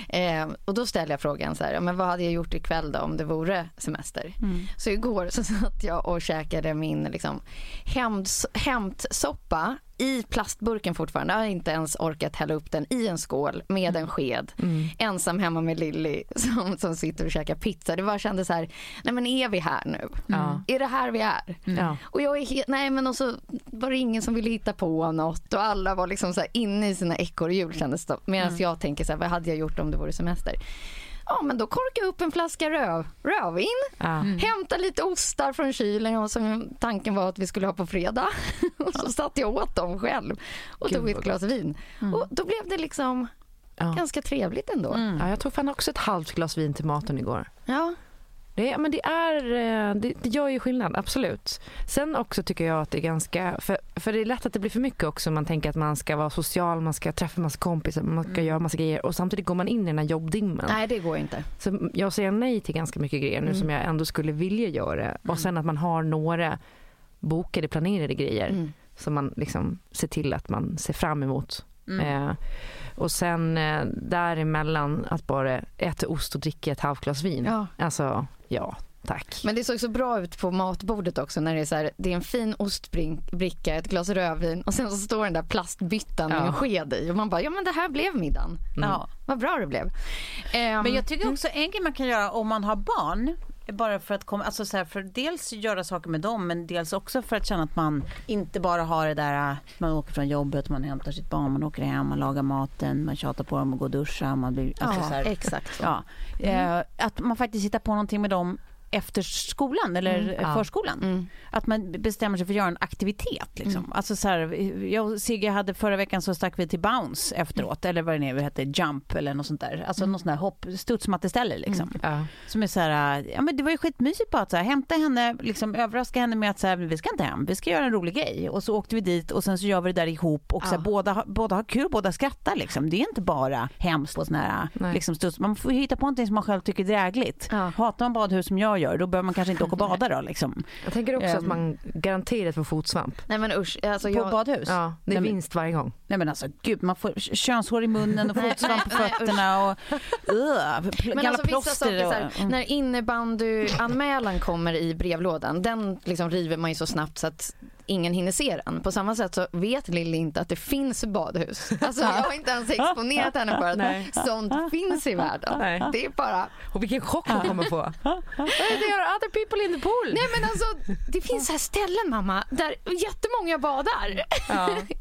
Eh, och då ställer jag frågan så här, ja, men vad hade jag gjort ikväll då om det vore semester? Mm. Så igår så satt jag och käkade min liksom, hämts, hämtsoppa i plastburken fortfarande. Jag har inte ens orkat hälla upp den i en skål med en sked. Mm. Ensam hemma med Lilly som, som sitter och käkar pizza. Det bara kändes så här, nej men är vi här nu? Ja. Är det här vi är? Ja. Och jag är nej men och så var det ingen som ville hitta på något och alla var liksom så inne i sina ekorrhjul kändes det. Medan jag tänker så här, vad hade jag gjort om det vore semester? Ja men då korkar jag upp en flaska röv, rödvin, Ja. hämta lite ostar från kylen och som tanken var att vi skulle ha på fredag. och så satt jag åt dem själv och Gud, tog ett glas vin. Och då blev det liksom Ja. ganska trevligt ändå. Ja, jag tog fan också ett halvt glas vin till maten igår. Ja. Det, men det, är, eh, det, det gör ju skillnad, absolut. Sen också tycker jag att det är ganska... För, för det är lätt att det blir för mycket också. Man tänker att man ska vara social, man ska träffa massa kompisar, man ska göra massa grejer. Och samtidigt går man in i den här jobbdimmen. Nej det går inte. Så jag säger nej till ganska mycket grejer nu som jag ändå skulle vilja göra. Och sen att man har några bokade, planerade grejer Mm. som man liksom ser till att man ser fram emot. Mm. Eh, och sen eh, däremellan att bara äta ost och dricka ett halvt glas vin. Ja. Alltså, ja, tack. Men det såg så bra ut på matbordet också när det är så här, det är en fin ostbricka, ett glas rödvin och sen så står den där plastbyttan med Ja. en sked i och man bara, ja men det här blev middagen. Ja. Vad bra det blev. Ehm, Men jag tycker också en grej man kan göra om man har barn bara för att komma, alltså så här, för dels göra saker med dem men dels också för att känna att man inte bara har det där man åker från jobbet, man hämtar sitt barn, man åker hem, man lagar maten, man tjatar på dem och går och duschar. Man blir, alltså ja, så här, exakt så. ja, eh, att man faktiskt hittar på någonting med dem efter skolan eller Ja. förskolan. Mm. Att man bestämmer sig för att göra en aktivitet. Liksom. Alltså så här, jag och Sigge hade förra veckan så stack vi till Bounce efteråt, eller vad det nu heter, Jump eller något sånt där. Alltså något sånt där hopp, studsmatteställe liksom. Ja. Som är så här, ja men det var ju skitmysigt bara att så här, hämta henne, liksom överraska henne med att så här, vi ska inte hem, vi ska göra en rolig grej. Och så åkte vi dit och sen så gör vi det där ihop och så här, båda, båda har kul, båda skrattar liksom. Det är inte bara hemskt på sån här, liksom, studs, man får hitta på någonting som man själv tycker är drägligt. Hatar man badhus som jag gör, då behöver man kanske inte åka och bada då liksom. Jag tänker också att Ehm. man garanterat får fotsvamp. Nej men usch, alltså På jag, badhus? Ja, det är Nej, vinst varje gång. Nej men alltså gud, man får könshår i munnen och fotsvamp på fötterna och uh, pl- men alltså vissa saker, så och, här, när innebandyanmälan kommer i brevlådan, den liksom river man ju så snabbt så att ingen hinner se den. På samma sätt så vet Lilly inte att det finns badhus. Alltså jag har inte ens exponerat henne för att Nej. sånt finns i världen. Nej. Det är bara, Och vilken chock hon kommer få. They are other people in the pool. nej men alltså det finns här ställen mamma där jättemånga badar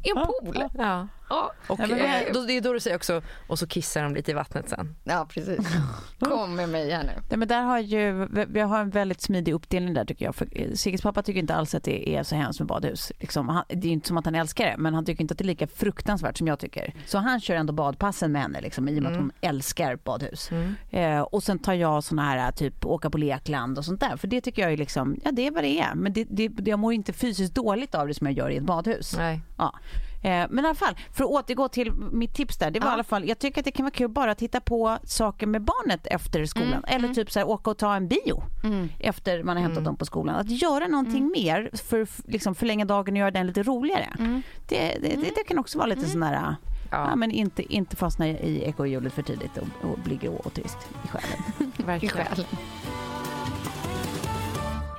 i en pool. Ja. Ja, Och Ja, men- eh, då, det är då du säger också, och så kissar de lite i vattnet sen. ja precis. Kom med mig här nu. Nej, men där har ju, vi har en väldigt smidig uppdelning där tycker jag. För eh, Sigges pappa tycker inte alls att det är så hemskt med badhus. Liksom, han, det är ju inte som att han älskar det, men han tycker inte att det är lika fruktansvärt som jag tycker. Så han kör ändå badpassen med henne liksom, i och med att hon älskar badhus. Eh, och sen tar jag såna här typ åka på lekland och sånt där. För det tycker jag är liksom, ja det är vad det är. Men det, det, jag mår inte fysiskt dåligt av det som jag gör i ett badhus. Nej. Ja. Eh, men i alla fall, för att återgå till mitt tips där. Det var ja. i alla fall, jag tycker att det kan vara kul bara att titta på saker med barnet efter skolan. Mm. Eller mm. typ så här, åka och ta en bio mm. efter man har hämtat mm. dem på skolan. Att göra någonting mm. mer för liksom, förlänga dagen och göra den lite roligare. Mm. Det, det, det, det, kan också vara lite mm. sån där Ja. ja. men inte, inte fastna i ekorrhjulet för tidigt och, och bli grå och trist i själen. Verkligen.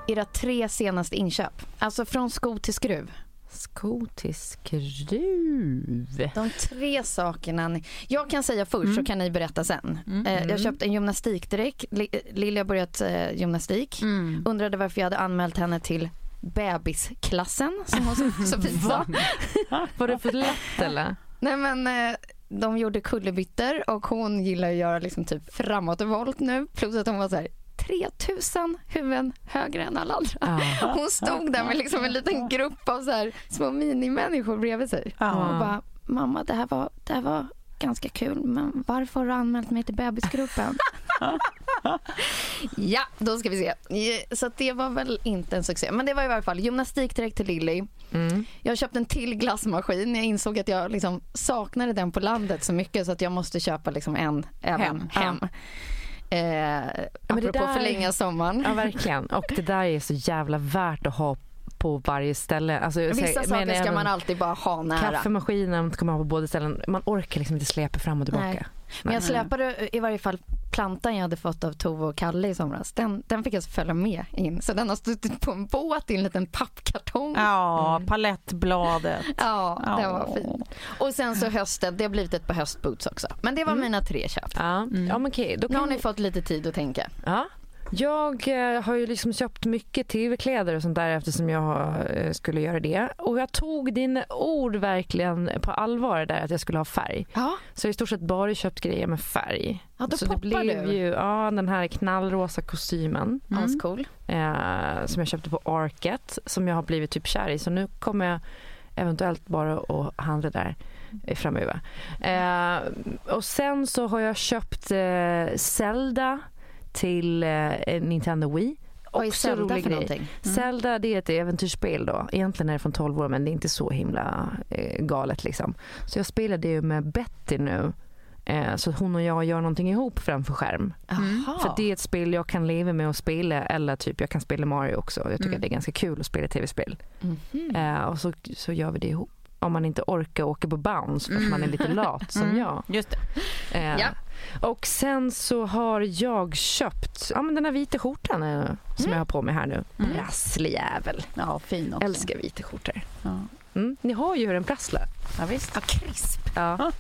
Era tre senaste inköp, alltså från sko till skruv. Sko till skruv. De tre sakerna. Jag kan säga först mm. så kan ni berätta sen. Mm. Eh, jag mm. köpte en gymnastikdräkt. Lilja har börjat eh, gymnastik. Mm. Undrade varför jag hade anmält henne till bebisklassen som hon så, så fint sa. Var det för lätt eller? Nej men eh, de gjorde kullerbyttor och hon gillar att göra liksom typ framåt och volt nu. Plus att hon var så här 3000 huvuden högre än alla andra. Ah. Hon stod där med liksom en liten grupp av så här små minimänniskor bredvid sig. Ah. Och bara, mamma det här, var, det här var ganska kul men varför har du anmält mig till bebisgruppen? ja, då ska vi se. Så det var väl inte en succé. Men det var i alla fall gymnastik direkt till Lilly. Mm. Jag köpte en till glassmaskin. Jag insåg att jag liksom saknade den på landet så mycket så att jag måste köpa liksom en även hem. hem. Eh, apropå där... förlänga sommaren. Ja, verkligen. Och det där är så jävla värt att ha på varje ställe. Alltså, Vissa saker ska man alltid bara ha nära. Kaffemaskinen ska man ha på båda ställen. Man orkar liksom inte släpa fram och tillbaka. Nej. Men jag släpade i varje fall plantan jag hade fått av Tove och Kalle i somras. Den, den fick jag följa med in. Så den har stått på en båt i en liten pappkartong. Ja, mm. palettbladet. Ja, ja, den var fin. Och sen så hösten, det har blivit ett par höstboots också. Men det var mm. mina tre köp. Ja, mm. ja men okej. Då kan... Nu har ni fått lite tid att tänka. Ja, jag eh, har ju liksom köpt mycket tv-kläder och sånt där eftersom jag eh, skulle göra det. Och jag tog din ord verkligen på allvar där att jag skulle ha färg. Ja. Så jag har i stort sett bara köpt grejer med färg. Ja, då så det blev du. ju ja, den här knallrosa kostymen. Mm. cool. Eh, som jag köpte på Arket som jag har blivit typ kär i. Så nu kommer jag eventuellt bara att handla där framöver. Eh, och sen så har jag köpt eh, Zelda till eh, Nintendo Wii. Vad är Zelda för någonting? Mm. Zelda det är ett äventyrsspel då. Egentligen är det från 12 år men det är inte så himla eh, galet liksom. Så jag spelade ju med Betty nu. Eh, så hon och jag gör någonting ihop framför skärm. Mm. För det är ett spel jag kan leva med att spela eller typ jag kan spela Mario också. Jag tycker mm. att det är ganska kul att spela tv-spel. Mm. Eh, och så, så gör vi det ihop om man inte orkar åka på bounce för att man är lite mm. lat som mm. jag. Just det. Eh, ja. Och sen så har jag köpt ja, men den här vita skjortan eh, som mm. jag har på mig här nu. Mm. Prasslig Ja, fin också. Älskar vita skjortor. Ja. Mm. Ni har ju hur den prasslar. Ja, visst. Ja, krisp. Ja.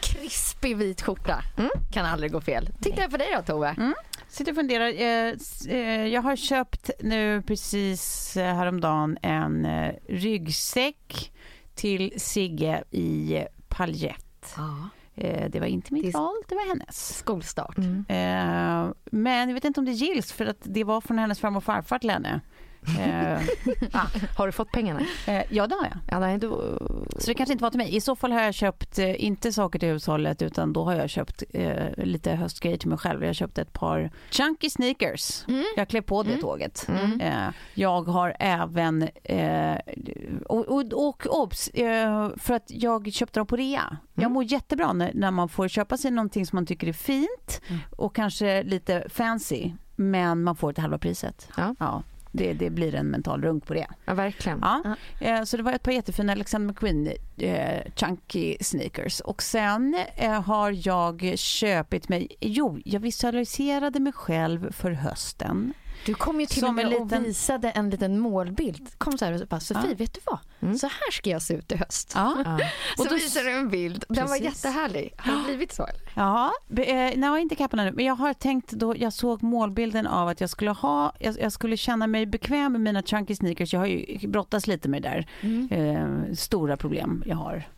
Krispig vit skjorta. Mm. Kan aldrig gå fel. Titta jag på dig då Tove. Mm. Sitter och funderar. Eh, eh, jag har köpt nu precis häromdagen en ryggsäck till Sigge i paljett. Ja. Eh, det var inte mitt val, det var hennes. Skolstart. Mm. Eh, men jag vet inte om det gills för att det var från hennes farmor och farfar till henne. Eh, ah. Har du fått pengarna? Eh, ja, det har jag. Ja, nej, då... Så det kanske inte var till mig. I så fall har jag köpt, eh, inte saker till hushållet, utan då har jag köpt eh, lite höstgrejer till mig själv. Jag köpte ett par chunky sneakers. Mm. Jag klev på det mm. tåget. Mm. Eh, jag har även, eh, och, och, och obs, för att jag köpte dem på rea. Jag mm. mår jättebra när, när, man får köpa sig någonting som man tycker är fint mm. och kanske lite fancy men man får det halva priset. Ja. ja det, det blir en mental runk på det. Ja, verkligen. Ja. ja. Eh, så det var ett par jättefina Alexander McQueen eh, chunky sneakers. Och sen eh, har jag köpt mig, jo, jag visualiserade mig själv för hösten du kom ju till och med liten... och visade en liten målbild. Kom så här och bara, Sofie, ja. vet du vad? Mm. Så här ska jag se ut i höst. Ja. ja. så då... visade du en bild. Den Precis. var jättehärlig. Har det blivit så? Eller? Ja, eh, nej, inte kappan ännu. Men jag har tänkt då, jag såg målbilden av att jag skulle ha, jag, jag skulle känna mig bekväm med mina chunky sneakers. Jag har ju brottats lite med det där. Mm. Eh, stora problem jag har.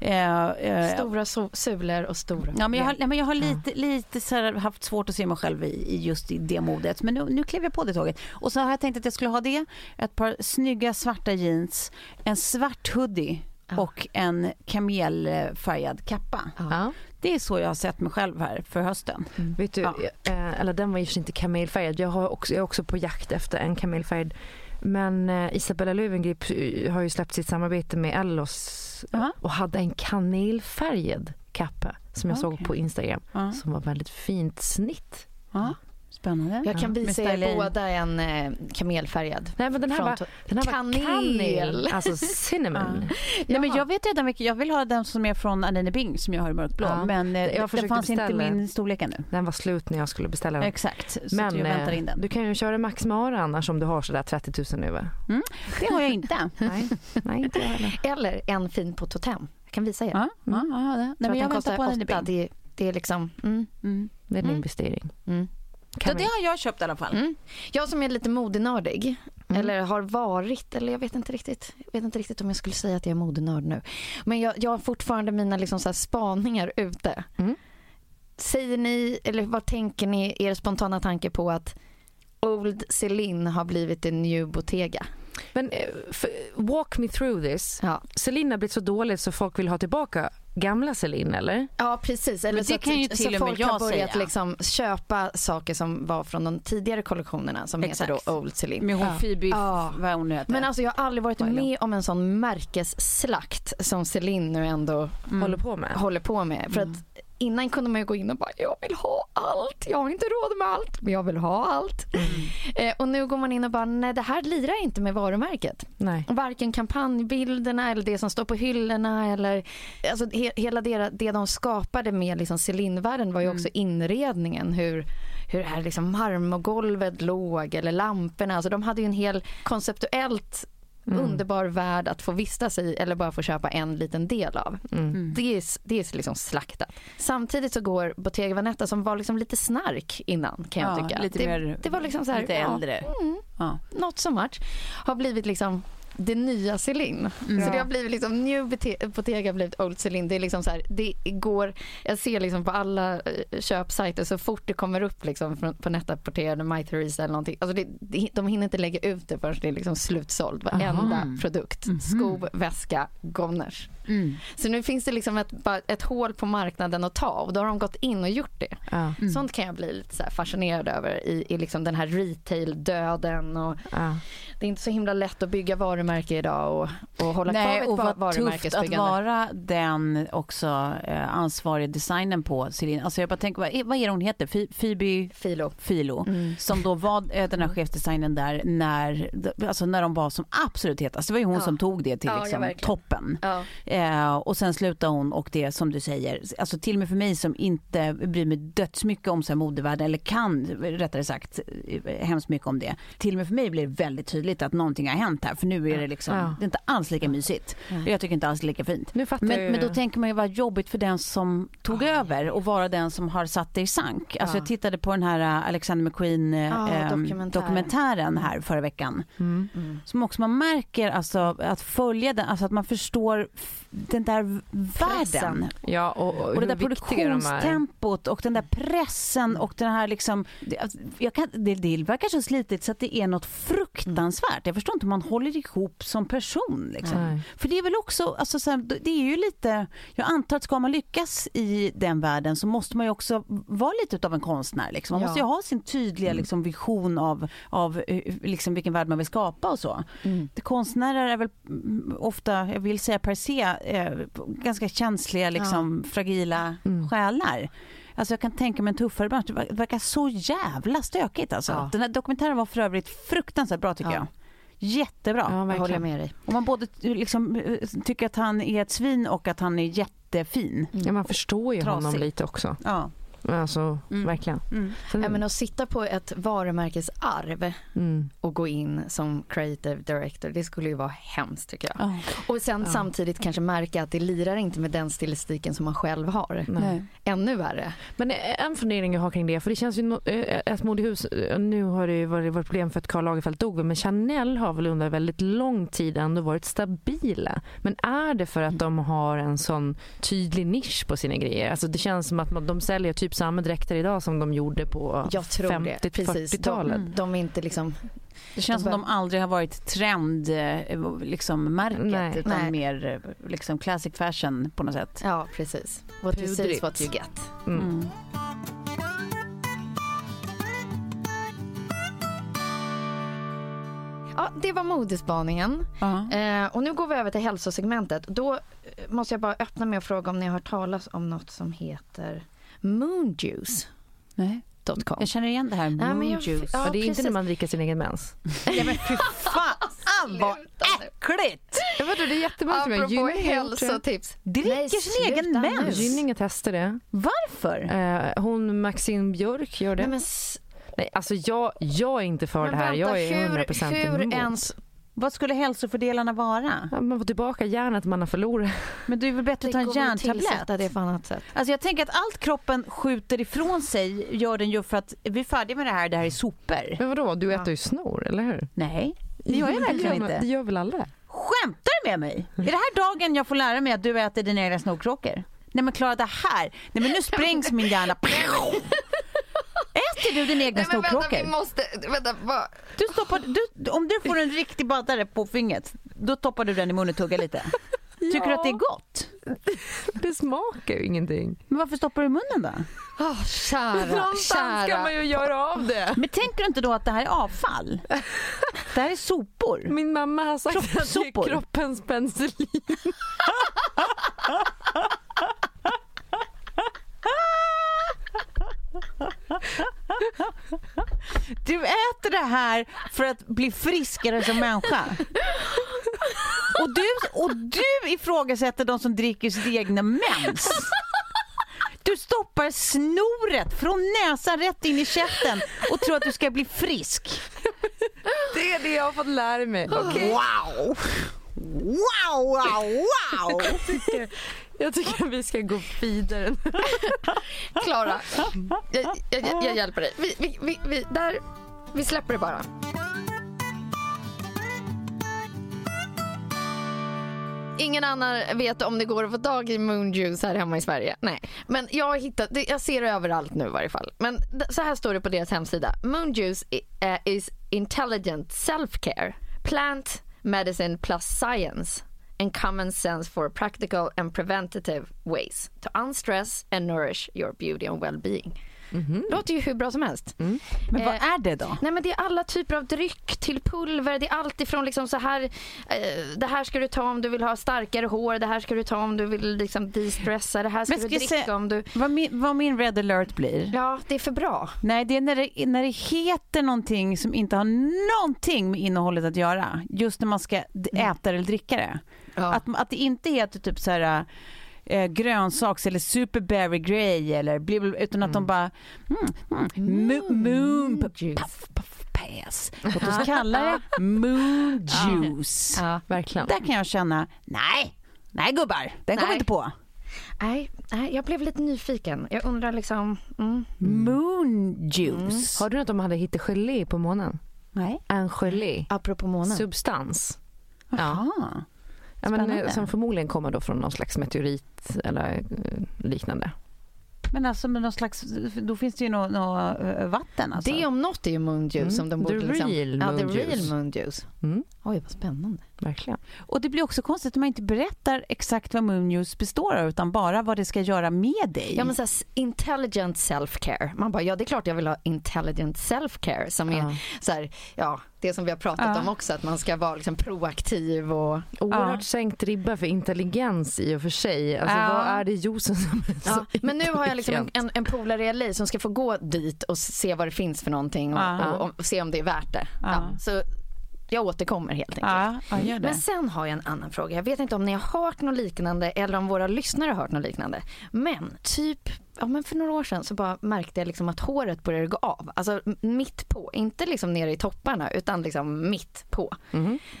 Eh, eh, stora so sulor och stora Ja, men jag har, nej, men jag har lite, lite så här, haft svårt att se mig själv i, i just i det modet. Men nu, nu klev jag på det tåget. Och så har jag tänkt att jag skulle ha det, ett par snygga svarta jeans, en svart hoodie och en kamelfärgad kappa. Ja. Det är så jag har sett mig själv här för hösten. Mm. Vet du, ja. Eh, eller den var ju inte kamelfärgad. Jag, har också, jag är också på jakt efter en kamelfärgad Men eh, Isabella Löwengrip eh, har ju släppt sitt samarbete med Ellos Ja. och hade en kanelfärgad kappa som jag såg Okej. på Instagram Ja. som var väldigt fint snitt. Ja. Spännande. Jag kan visa er styling. båda en eh, kamelfärgad. Nej men den här Från var, den här Kanel. var kanel, alltså cinnamon. Nej, men jag vet redan vilken, jag vill ha den som är från Anine Bing som jag har i mörkblå. Ja. Men eh, Jag den fanns inte i beställa. min storlek ännu. Den var slut när jag skulle beställa den. Exakt, så Men jag väntar eh, in den. du kan ju köra Max Mara annars om du har sådär 30 000 nu va? Det har jag inte. Nej, nej inte heller. Eller en fin på Totem. Jag kan visa er. Ja, ja, ja, det. Nej, men jag väntar på Anine. Bing. Det, det är liksom... Mm, Mm. Det är en Mm. investering. mm. Kan det har jag köpt i alla fall. Mm. Jag som är lite modenördig, Mm. eller har varit, eller jag vet inte riktigt. Jag vet inte riktigt om jag skulle säga att jag är modenörd nu. Men jag, jag har fortfarande mina liksom så här spaningar ute. Mm. Säger ni, eller vad tänker ni, er spontana tanke på att Old Celine har blivit en new Bottega? Men eh, walk me through this. Ja, Celine har blivit så dåligt så folk vill ha tillbaka gamla Celine eller? ja precis. Eller Men så det att- kan ju så till och med folk har jag börjat säga. liksom köpa saker som var från de tidigare kollektionerna som Exakt. heter då Old Celine. Med hon Ja. Phoebe, Ja. vad hon nu heter. Men alltså jag har aldrig varit med om en sån märkesslakt som Celine nu ändå Mm. Håller på med? håller på med. För Mm. att innan kunde man ju gå in och bara, jag vill ha allt. Jag har inte råd med allt, men jag vill ha allt. Mm. Eh, och nu går man in och bara, nej det här lirar inte med varumärket. Nej. Varken kampanjbilderna eller det som står på hyllorna eller alltså he, hela det, det de skapade med liksom Celine-världen var ju också inredningen. Hur, hur det här liksom marmorgolvet låg eller lamporna. Alltså de hade ju en hel konceptuellt underbar värld att få vistas i eller bara få köpa en liten del av. Mm. Det är, det är liksom slaktat. Samtidigt så går Bottega Veneta som var liksom lite snark innan kan jag Ja, tycka. lite det, mer- det var liksom så här, lite ja, äldre. Mm, Ja. not so much. Har blivit liksom det nya Celine. Mm. Så det har blivit liksom, new Bottega har blivit old Celine. Det är liksom så här, det går, jag ser liksom på alla eh, köpsajter så fort det kommer upp liksom på netrapporterade My Theresa eller någonting. Alltså det, de hinner inte lägga ut det förrän det är liksom slutsåld. Varenda Aha. produkt. Mhm. Sko, väska, goners. Mm. Så nu finns det liksom ett, ett hål på marknaden att ta och då har de gått in och gjort det. Ja. Mm. Sånt kan jag bli lite så här fascinerad över i, i liksom den här retail-döden. Och Ja. det är inte så himla lätt att bygga varumärke idag och, och hålla kvar Nej, ett och va- vad tufft att varumärkesbyggande. vara den också eh, ansvariga designen på Celine. Alltså jag bara tänker, vad är, vad är det hon heter? Phoebe Filo. Filo. Mm. Som då var eh, den här chefsdesignen där när, alltså när de var som absolut hetast. Det var ju hon Ja. som tog det till liksom verkligen. toppen. Ja. Eh, och sen slutade hon och det som du säger, alltså till och med för mig som inte bryr mig dödsmycket om så här modevärlden eller kan rättare sagt eh, hemskt mycket om det. Till och med för mig blir det väldigt tydligt att någonting har hänt här för nu är det liksom, Ja. det är inte alls lika mysigt. Jag tycker inte alls lika fint. Men, men då tänker man ju vad jobbigt för den som tog över och vara den som har satt det i sank. Alltså Ja. jag tittade på den här eh, Alexander McQueen eh, Ja, ehm, dokumentär. dokumentären här förra veckan. Mm. Som också man märker alltså att följa den, alltså att man förstår den där världen. Ja, och, och, Och det där viktiga de produktionstempot och den där pressen och den här liksom, det, alltså, jag kan, det, det verkar så slitigt så att det är något fruktansvärt. Jag förstår inte hur man håller ihop som person liksom. För det är väl också, alltså, så här, det är ju lite, jag antar att ska man lyckas i den världen så måste man ju också vara lite av en konstnär. Liksom. Man Ja. måste ju ha sin tydliga liksom, vision av, av eh, liksom, vilken värld man vill skapa och så. Mm. Konstnärer är väl mm, ofta, jag vill säga per se, eh, ganska känsliga, liksom, fragila Mm. själar. Alltså jag kan tänka mig en tuffare bransch. Det ver- det verkar så jävla stökigt alltså. Ja. Den här dokumentären var för övrigt fruktansvärt bra tycker Ja. jag. Jättebra. Ja, Jag håller med dig. Om man både liksom, tycker att han är ett svin och att han är jättefin. Ja, man förstår ju honom Trasig. lite också. Ja. Alltså, Mm. verkligen. Mm. Sen, Ja, men att sitta på ett varumärkesarv mm. och gå in som creative director, det skulle ju vara hemskt tycker jag. Ja. Och sen Ja. samtidigt kanske märka att det lirar inte med den stilistiken som man själv har. Nej. Ännu värre. Men en fundering jag har kring det, för det känns ju no- ett modehus, eh, nu har det ju varit, varit problem för att Karl Lagerfeld dog, men Chanel har väl under väldigt lång tid ändå varit stabila. Men är det för att de har en sån tydlig nisch på sina grejer? Alltså det känns som att de säljer typ samma dräkter idag som de gjorde på Jag tror det. Precis. 50-40-talet. De, de är inte liksom Det känns som De de aldrig har varit trend eh, liksom, märket Nej. utan Nej. mer eh, liksom, classic fashion på något sätt. Ja, precis. What you see is Pudrigt. what you get. Mm. Mm. ja, det var modespaningen. Ja. Eh, och nu går vi över till hälsosegmentet. Då eh, måste jag bara öppna med att fråga om ni har hört talas om något som heter moonjuice.com. Nej. Jag känner igen det här, men moon jag- juice. ja. det är inte när man dricker sin egen mens. Ja, men fy fan vad äckligt! Ja, vadå, det är jättemånga som gör hälsotips. Dricker Nej, sin egen mens. nu. Gynning testar det. Varför? Eh, hon Maxine Björk gör det. Nej, Nej, men, s- alltså jag, jag är inte för men det här. vänta, Jag är 100% hur, hur emot. ens... Vad skulle hälsofördelarna vara? Ja, man får tillbaka järnet man har förlorat. Men du är väl bättre att ta en Det järntablett? det på annat sätt. Alltså jag tänker att allt kroppen skjuter ifrån sig gör den ju för att vi är färdiga med det här, det här är sopor. Men vadå, du äter ju snor, eller hur? Nej, det gör jag Det verkligen man- Det inte. gör väl alla? Skämtar du med mig? Är det här dagen jag får lära mig att du äter dina egna snorkråkor? Nej men Klara det här, nej men nu sprängs min hjärna. Äter du dina egna snorkråkor? måste... Vänta, vad? Du stoppar, du, om du får en riktig baddare på fingret, då toppar du den i munnen och tuggar lite. Tycker du att det är gott? Det smakar ju ingenting. Men varför stoppar du i munnen då? Oh, kära, Någonstans ska kära. man ju göra av det. Men tänker du inte då att det här är avfall? Det här är sopor. Min mamma har sagt att det är kroppens penicillin. Du äter det här för att bli friskare som människa. Och du, och du ifrågasätter de som dricker sitt egna mens. Du stoppar snoret från näsan rätt in i käften och tror att du ska bli frisk. Det är det jag har fått lära mig. Wow! Wow, wow, wow! Jag tycker vi ska gå vidare. Klara, jag, jag, jag, jag hjälper dig. Vi, vi, vi, vi, där, vi släpper det bara. Ingen annan vet om det går att få tag i moonjuice här hemma i Sverige. Nej, men jag har hittat, jag ser det överallt nu i varje fall. Men så här står det på deras hemsida. Moonjuice eh, is intelligent self-care, plant medicine plus science and common sense for practical and preventative ways to unstress and nourish your beauty and well-being. Låter ju hur bra som helst. Men vad Eh, är det då? Nej men det är alla typer av dryck till pulver. Det är allt ifrån liksom så här. Eh, det här ska du ta om du vill ha starkare hår. Det här ska du ta om du vill liksom de-stressa. Det här ska du ska jag dricka säga- om du... Vad min, vad min red alert blir? Ja, det är för bra. Nej, det är när det, när det heter någonting som inte har någonting med innehållet att göra. Just när man ska d- äta eller dricka det. Ja. Att, att det inte heter typ så här eh, grönsaks eller superberry grey eller blibble, utan att de bara mm, mm, mo- moon puff, puff, pass. Låt oss kalla det moon juice. Ja, verkligen. Där kan jag känna, nej, nej gubbar, den kommer inte på. Nej, nej, jag blev lite nyfiken. Jag undrar liksom... Mm. Moon juice. Har du något om de hade hittat gelé på månen? Nej. En gelé. Apropå månen. Substans. Ja. Aha. Ja, men, eh, Spännande. som förmodligen kommer då från någon slags meteorit eller eh, liknande. Men alltså med någon slags, då finns det ju något nå, eh, vatten alltså. Det om något är ju moonjuice Mm. som de borde The liksom... real ja, the real moonjuice. Mm, Oj, vad spännande. Verkligen. Och det blir också konstigt om man inte berättar exakt vad moon juice består av utan bara vad det ska göra med dig. Ja men så här, intelligent self-care. Man bara, ja det är klart jag vill ha intelligent self-care som är Ja. så här, ja det som vi har pratat Ja. om också att man ska vara liksom proaktiv och Oerhört Ja. sänkt ribba för intelligens i och för sig. Alltså, Ja. Vad är det juicen som är så Ja, men nu har jag liksom en, en, en polare i LA som ska få gå dit och se vad det finns för någonting och, Ja. och, och se om det är värt det. Ja. Ja, så jag återkommer helt enkelt. ja, ja. Men sen har jag en annan fråga. Jag vet inte om ni har hört något liknande eller om våra lyssnare har hört något liknande. Men typ ja, men för några år sedan så bara märkte jag liksom att håret började gå av. Alltså mitt på. Inte liksom nere i topparna utan liksom mitt på.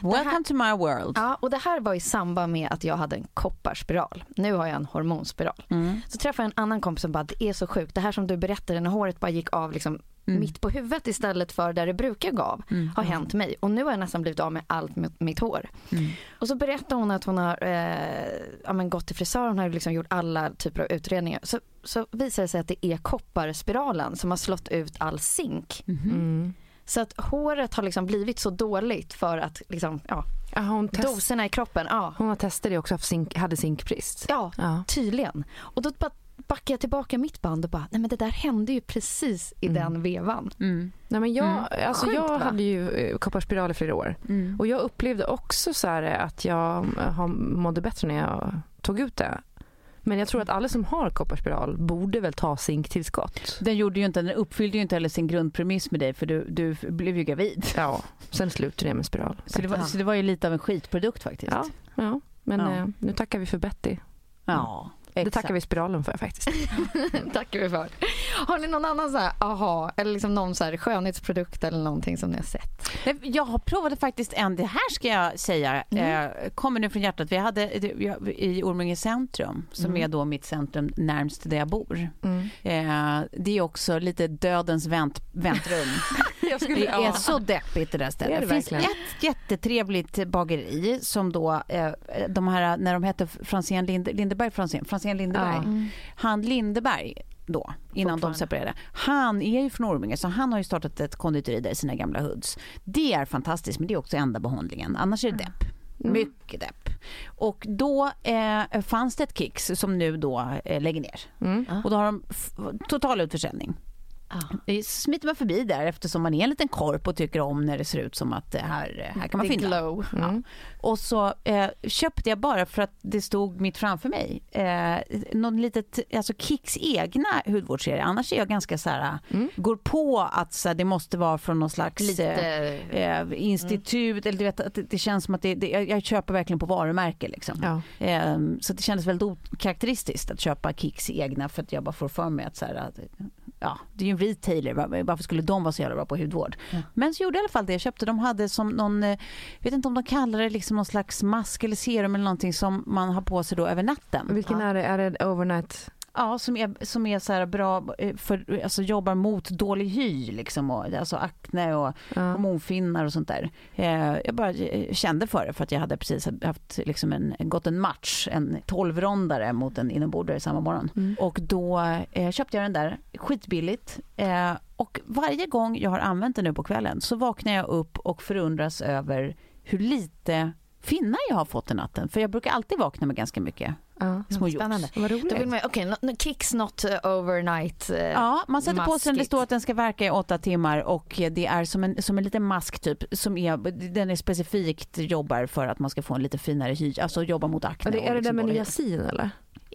Welcome to my world. Ja, och det här var i samband med att jag hade en kopparspiral. Nu har jag en hormonspiral. Mm. Så träffade jag en annan kompis som bara, det är så sjukt. Det här som du berättade när håret bara gick av liksom Mm. mitt på huvudet istället för där det brukar gå av. Har hänt mig. Och nu har jag nästan blivit av med allt mitt, mitt hår. Mm. Och så berättade hon att hon har eh, ja, men gått till frisör. Hon har liksom gjort alla typer av utredningar. Så, så visar det sig att det är kopparspiralen som har slått ut all zink. Mm. Så att håret har liksom blivit så dåligt för att liksom, ja, Ja, hon, test, doserna i kroppen. Ja, hon har testat det också, haft zink, hade zinkbrist. ja Ja. tydligen. Och då bara backade jag tillbaka mitt band och bara, nej men det där hände ju precis i Mm. den vevan. Mm. Nej, men jag, Mm. alltså Sjukt, jag va? hade ju eh, kopparspiral i flera år. Mm. Och jag upplevde också så här att jag eh, har- mådde bättre när jag tog ut det. Men jag tror att alla som har kopparspiral borde väl ta zinktillskott. Den gjorde ju inte, den uppfyllde ju inte heller sin grundpremiss med dig för du, du blev ju gravid. Ja, sen slutade jag med spiral. Så det, var, så det var ju lite av en skitprodukt faktiskt. Ja, ja. men Ja. Eh, nu tackar vi för Betty. ja Det exakt. tackar vi spiralen för faktiskt. Tackar vi för. Har ni någon annan så här, aha, eller liksom någon så här skönhetsprodukt eller någonting som ni har sett? Nej, Jag har provat faktiskt en, det här ska jag säga, Mm. eh, kommer nu från hjärtat. Vi hade det- i Orminge centrum, som Mm. är då mitt centrum närmst där jag bor. Mm. Eh, det är också lite dödens vänt, väntrum. Jag skulle, Det är så deppigt det där stället. det Det, finns verkligen. ett jättetrevligt bageri som då, eh, de här, när de hette Franzén Linde, Lindeberg Franzén, Franzén Lindeberg. Ja. Han Lindeberg då, innan de separerade. Han är ju från Orminge så han har ju startat ett konditori där i sina gamla hoods. Det är fantastiskt men det är också enda behållningen. Annars är det depp. Mm. Mycket depp. Och då eh, fanns det ett Kicks som nu då eh, lägger ner. Mm. Och då har de total utförsäljning. Det smiter man förbi där eftersom man är en liten korp och tycker om när det ser ut som att det här, här kan man The finna. glow. Mm. Och så eh, köpte jag bara för att det stod mitt framför mig. Eh, någon litet, alltså Kicks egna hudvårdsserie. Annars är jag ganska så här, Mm. går på att så här, det måste vara från någon slags Lite... eh, eh, institut. Eller du vet, att det, det känns som att det, det, jag, jag köper verkligen på varumärke. Liksom. Ja. Eh, så det kändes väldigt okaraktäristiskt att köpa Kicks egna för att jag bara får för mig att så här, att, ja, det är ju en retailer, var- varför skulle de vara så jävla bra på hudvård? Men så gjorde jag i alla fall det, jag köpte, de hade som någon, eh, vet inte om de kallar det liksom någon slags mask eller serum eller någonting som man har på sig då över natten. Vilken är det? Är det overnight? Ja, som är, som är så bra, eh, för, alltså jobbar mot dålig hy liksom, och, alltså akne och Ja. hormonfinnar och sånt där. Eh, jag bara eh, kände för det för att jag hade precis haft liksom en, gått en match, en 12-rondare mot en inombordare samma morgon. Mm. Och då eh, köpte jag den där skitbilligt. Eh, och varje gång jag har använt den nu på kvällen så vaknar jag upp och förundras över hur lite finnar jag har fått den natten. För jag brukar alltid vakna med ganska mycket Ja. små. Spännande. Vad Då vill roligt. man, no- Kicks not overnight. eh, Ja, man sätter på sig den. Det maskigt. står att den ska verka i åtta timmar och det är som en, som en liten mask typ. Som är, den är specifikt jobbar för att man ska få en lite finare hy. Alltså jobba mot akne. Är det, är det liksom där med niacin eller?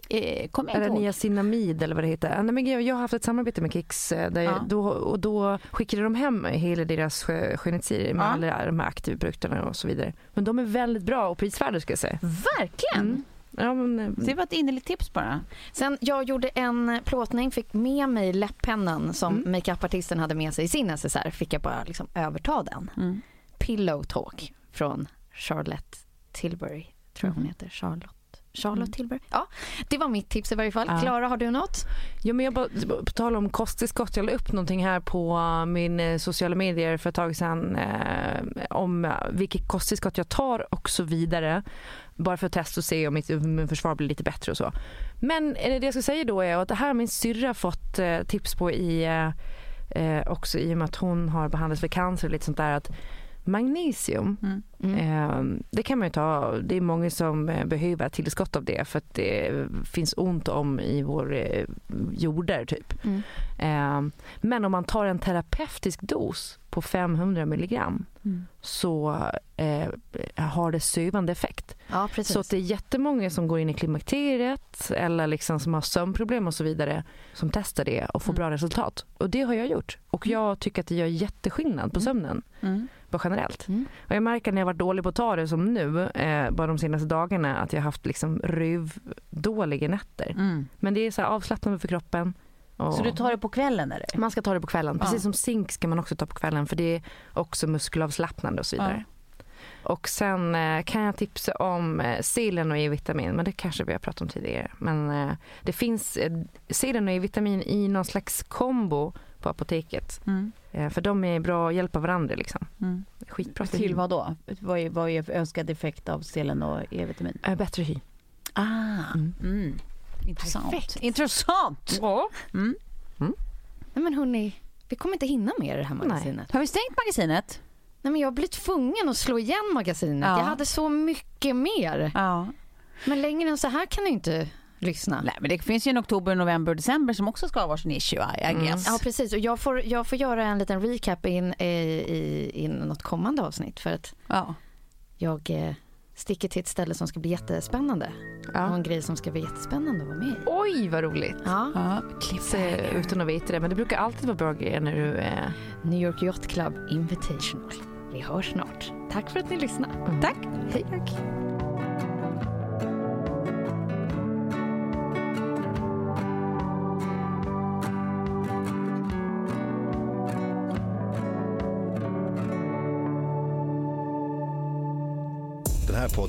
Eh, det inte ihåg. niacinamid eller vad det heter? Nej, men jag, jag har haft ett samarbete med Kicks eh, där Ja. jag, då, och då skickade de hem hela deras skö- skönhetsserie med Ja. alla de här aktiva produkterna och så vidare. Men de är väldigt bra och prisvärda ska jag säga. Verkligen! Mm. Ja, men, eh, Det var ett innerligt tips bara. Sen jag gjorde en plåtning, fick med mig läpppennan som Mm. makeupartisten hade med sig i sin necessär. Fick jag bara liksom överta den. Mm. Pillow Talk från Charlotte Tilbury, tror jag hon heter. Charlotte. Charlotte Tilbury. Ja, det var mitt tips i varje fall. Ja. Klara, har du något? Ja, men jag bara, på tal om kosttillskott, jag la upp någonting här på min eh, sociala medier för ett tag sedan eh, om uh, vilket kosttillskott jag tar och så vidare. Bara för att testa och se om mitt immunförsvar blir lite bättre och så. Men eh, det jag ska säga då är att det här har min syrra fått eh, tips på i eh, eh, också i och med att hon har behandlats för cancer och lite sånt där att magnesium Mm. Mm. Eh, Det kan man ju ta. Det är många som eh, behöver tillskott av det för att det finns ont om i vår eh, jordar typ. Mm. Eh, Men om man tar en terapeutisk dos på 500 milligram Mm. så eh, har det sövande effekt. Ja, precis. Så att det är jättemånga som går in i klimakteriet eller liksom som har sömnproblem och så vidare som testar det och får Mm. bra resultat. Och det har jag gjort. Och jag tycker att det gör jätteskillnad på Mm. sömnen Mm. Bara generellt. Mm. Och jag märker när jag varit dålig på att ta det som nu, eh, bara de senaste dagarna, att jag har haft liksom rövdåliga nätter. Mm. Men det är så avslappnande för kroppen. Och Så du tar det på kvällen eller? Man ska ta det på kvällen. Ja. Precis som zink ska man också ta på kvällen för det är också muskelavslappnande och så vidare. Och sen eh, kan jag tipsa om eh, selen och E-vitamin, men det kanske vi har pratat om tidigare. Men eh, det finns eh, selen och E-vitamin i någon slags kombo på apoteket. Mm. Eh, för de är bra att hjälpa varandra liksom. Mm. Skitbra Till vad då? Vad är, vad är önskad effekt av selen och E-vitamin? Eh, bättre hy. Ah, Mm. mm. Intressant. Perfekt. Intressant! Ja. Mm. Nej, men hörni, vi kommer inte hinna med det här magasinet. Har vi stängt magasinet? Nej, men jag blir tvungen att slå igen magasinet. Ja. Jag hade så mycket mer. Ja. Men längre än så här kan det inte lyssna. Nej, men det finns ju en oktober, november och december som också ska ha varsin issue, I Mm. guess. Ja precis och jag får, jag får göra en liten recap in i, i, in något kommande avsnitt för att Ja. jag eh, sticker till ett ställe som ska bli jättespännande. Ja. Och en grej som ska bli jättespännande att vara med i. Oj, vad roligt. Ja. Ja, Se, utan att veta det, men det brukar alltid vara bra grejer när du är... New York Yacht Club Invitational. Vi hörs snart. Tack för att ni lyssnade. Tack. Hej. Tack.